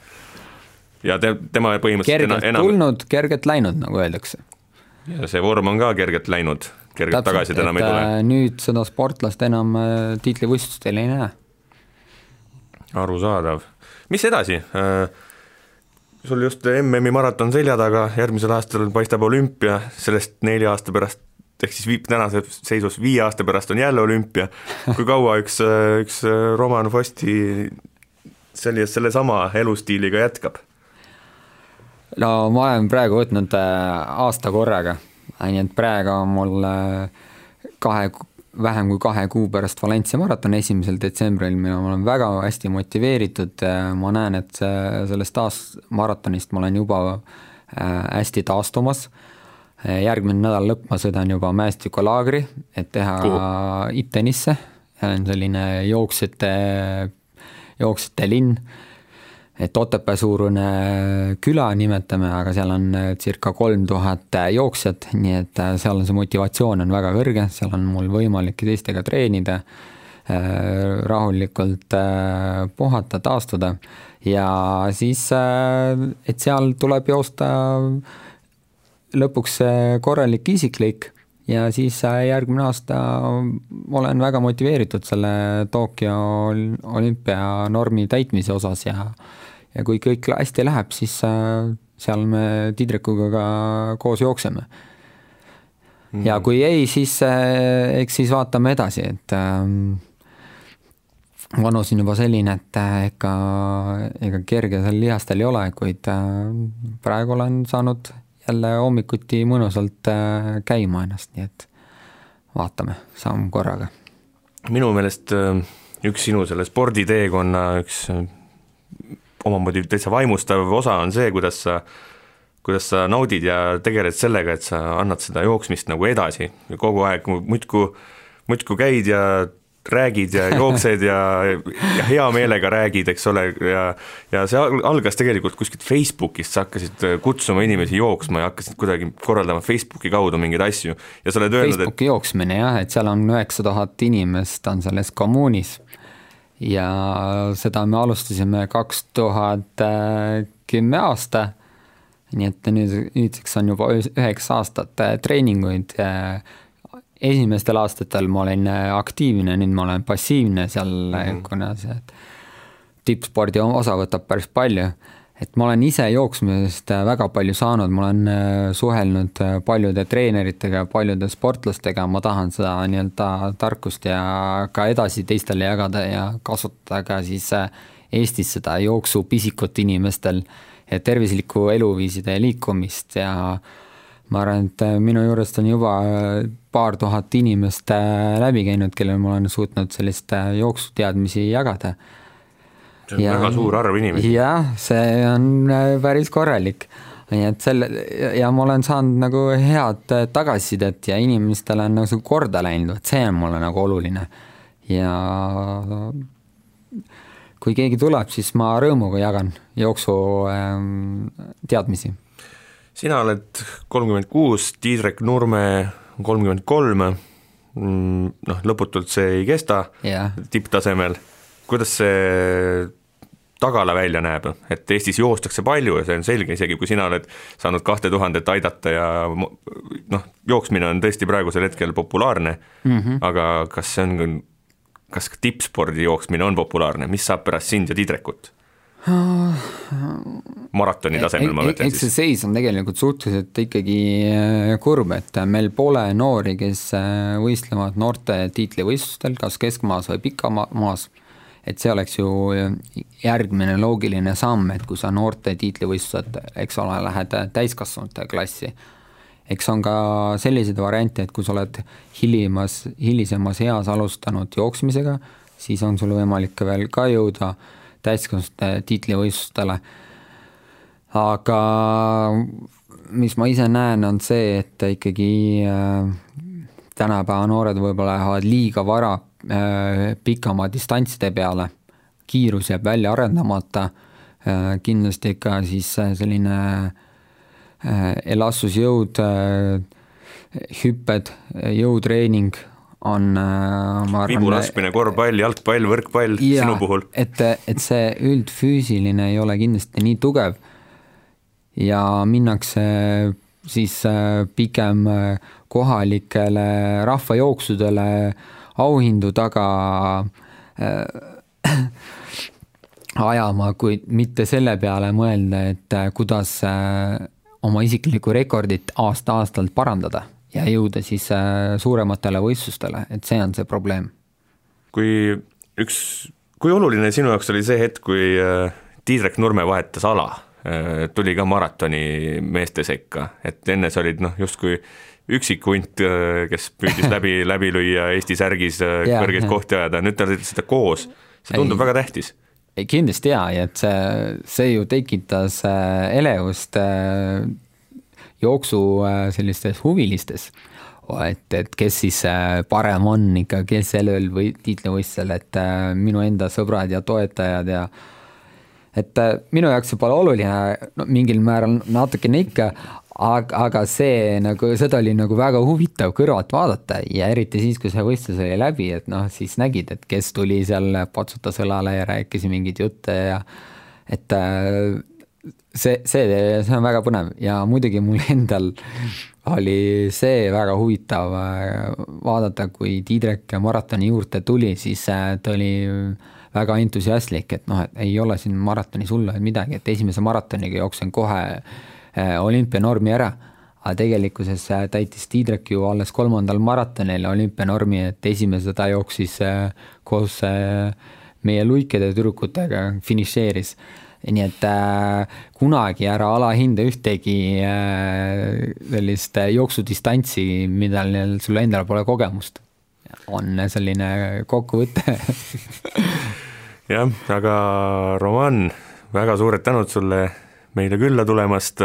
ja te, tema põhimõtteliselt kergelt enam... tulnud, kergelt läinud, nagu öeldakse. ja see vorm on ka kergelt läinud, kergelt Täpselt, tagasi ta enam ei tule. Äh, nüüd seda sportlast enam äh, tiitlivõistlustel ei näe. arusaadav. mis edasi? sul just MM-i maraton selja taga, järgmisel aastal paistab olümpia, sellest nelja aasta pärast ehk siis vii-, tänase seisus viie aasta pärast on jälle olümpia, kui kaua üks, üks Roman Fosti selli-, sellesama elustiiliga jätkab? no ma olen praegu võtnud äh, aasta korraga, nii et praegu on mul äh, kahe, vähem kui kahe kuu pärast Valencia maraton, esimesel detsembril, mina olen väga hästi motiveeritud, äh, ma näen, et sellest taas-, maratonist ma olen juba hästi taastumas järgmine nädal lõpp ma sõidan juba mäestikulaagri, et teha Kuhu? Itenisse, selline jooksjate, jooksjate linn. et Otepää suurune küla nimetame, aga seal on circa kolm tuhat jooksjat, nii et seal on see motivatsioon on väga kõrge, seal on mul võimalik teistega treenida, rahulikult puhata, taastuda ja siis, et seal tuleb joosta lõpuks korralik isiklik ja siis järgmine aasta olen väga motiveeritud selle Tokyo olümpianormi täitmise osas ja ja kui kõik hästi läheb, siis seal me Tiidrikuga ka koos jookseme. ja mhm. kui ei, siis eks siis vaatame edasi, et ähm, vanus on juba selline, et ega, ega kerge seal lihastel ei ole, kuid praegu olen saanud jälle hommikuti mõnusalt äh, käima ennast, nii et vaatame samm korraga. minu meelest äh, üks sinu selle sporditeekonna üks äh, omamoodi täitsa vaimustav osa on see, kuidas sa kuidas sa naudid ja tegeled sellega, et sa annad seda jooksmist nagu edasi ja kogu aeg muudkui, muudkui käid ja räägid ja jooksed ja, ja hea meelega räägid, eks ole, ja ja see algas tegelikult kuskilt Facebookist, sa hakkasid äh, kutsuma inimesi jooksma ja hakkasid kuidagi korraldama Facebooki kaudu mingeid asju. Ja sa oled öelnud, et Facebooki jooksmine jah, et seal on üheksa tuhat inimest, on selles kommuunis. Ja seda me alustasime kaks tuhat kümme aasta, nii et nüüd, nüüdseks on juba üheksa aastat äh, treeninguid esimestel aastatel ma olin äh, aktiivne, nüüd ma olen passiivne seal mm, -hmm. kuna see tippspordi osa võtab päris palju. et ma olen ise jooksmisest äh, väga palju saanud, ma olen suhelnud paljude treeneritega, paljude sportlastega, ma tahan seda nii-öelda tarkust ja ka edasi teistele jagada ja kasutada ka siis Eestis seda jooksupisikut inimestel ja tervislikku eluviiside ja liikumist ja ma arvan, et minu juurest on juba paar tuhat inimest äh, läbi käinud, kellel ma olen suutnud sellist äh, jooksuteadmisi jagada. see on ja, väga suur arv inimesi. jah, see on äh, päris korralik. nii et selle ja ma olen saanud nagu head tagasisidet ja inimestele on nagu korda läinud, vot see on mulle nagu oluline. ja kui keegi tuleb, siis ma rõõmuga jagan jooksu ähm, teadmisi. Sina oled kolmkümmend kuus, Tiidrek Nurme kolmkümmend kolm, mm, noh, lõputult see ei kesta yeah. tipptasemel, kuidas see tagala välja näeb, et Eestis joostakse palju ja see on selge, isegi kui sina oled saanud kahte tuhandet aidata ja noh, jooksmine on tõesti praegusel hetkel populaarne mm, -hmm. aga kas see on, kas tippspordi jooksmine on populaarne, mis saab pärast sind ja Tiidrekut? Maratoni tasemel ma mõtlen siis. eks see seis on tegelikult suhteliselt ikkagi äh, kurb, et meil pole noori, kes äh, võistlevad noorte tiitlivõistlustel, kas keskmaas või pikamaas. et see oleks ju äh, järgmine loogiline samm, et kui sa noorte tiitlivõistlused, eks ole, lähed täiskasvanute klassi. eks on ka selliseid variante, et kui sa oled hilimas, hilisemas eas alustanud jooksmisega, siis on sul võimalik veel ka jõuda täiskasvanute tiitlivõistlustele. aga mis ma ise näen, on see, et ikkagi äh, tänapäeva noored võib-olla lähevad liiga vara äh, pikama distantside peale, kiirus jääb välja arendamata, äh, kindlasti ikka siis selline elastsusjõud, hüpped, jõutreening on äh, ma arvan vibu laskmine, korvpall, jalgpall, võrkpall ja, sinu puhul? et, et see üldfüüsiline ei ole kindlasti nii tugev ja minnakse siis äh, pigem äh, kohalikele rahvajooksudele auhindu taga äh, ajama, kuid mitte selle peale mõelda, et kuidas oma isiklikku rekordit aasta-aastalt parandada ja jõuda siis äh, suurematele võistlustele, et see on see probleem. kui üks, kui oluline sinu jaoks oli see hetk, kui äh, Tiidrek Nurme vahetas ala, äh, tuli ka maratoni meeste sekka, et enne sa olid noh, justkui üksik hunt, kes püüdis läbi, läbi lüüa Eesti särgis kõrgeid kohti ajada, nüüd te olete seda koos, see tundub ei, väga tähtis. Kindlasti jaa, ja et see, see ju tekitas elevust jooksu äh, sellistes huvilistes, et, et kes siis äh, parem on ikka, kes sellel või tiitlivõistlusel, et äh, minu enda sõbrad ja toetajad ja et minu jaoks see pole oluline, no mingil määral natukene ikka, aga, aga see nagu, seda oli nagu väga huvitav kõrvalt vaadata ja eriti siis, kui see võistlus oli läbi, et noh, siis nägid, et kes tuli seal, patsutas õlale ja rääkis mingeid jutte ja et see, see, see on väga põnev ja muidugi mul endal oli see väga huvitav äh, vaadata, kui Tiidrek maratoni juurde tuli, siis äh, ta oli väga entusiastlik, et noh, et ei ole siin maratonis hullu midagi, et esimese maratoniga jooksen kohe äh, olümpianormi ära. aga tegelikkuses täitis Tiidrek ju alles kolmandal maratonil olümpianormi, et esimese ta jooksis koos meie luikede tüdrukutega, finišeeris nii et äh, kunagi ära alahinda ühtegi äh, sellist jooksudistantsi, millal sul endal pole kogemust. on selline kokkuvõte jah, aga Roman, väga suured tänud sulle meile külla tulemast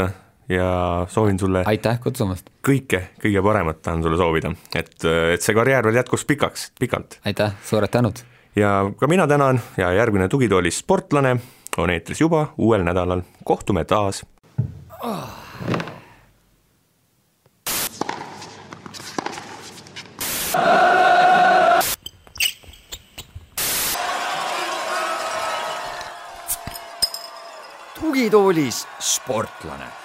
ja soovin sulle aitäh kutsumast! kõike, kõige paremat tahan sulle soovida, et, et see karjäär veel jätkuks pikaks, pikalt. aitäh, suured tänud! ja ka mina tänan ja järgmine tugitoolis sportlane on eetris juba uuel nädalal, kohtume taas. Oh.. tugitoolis sportlane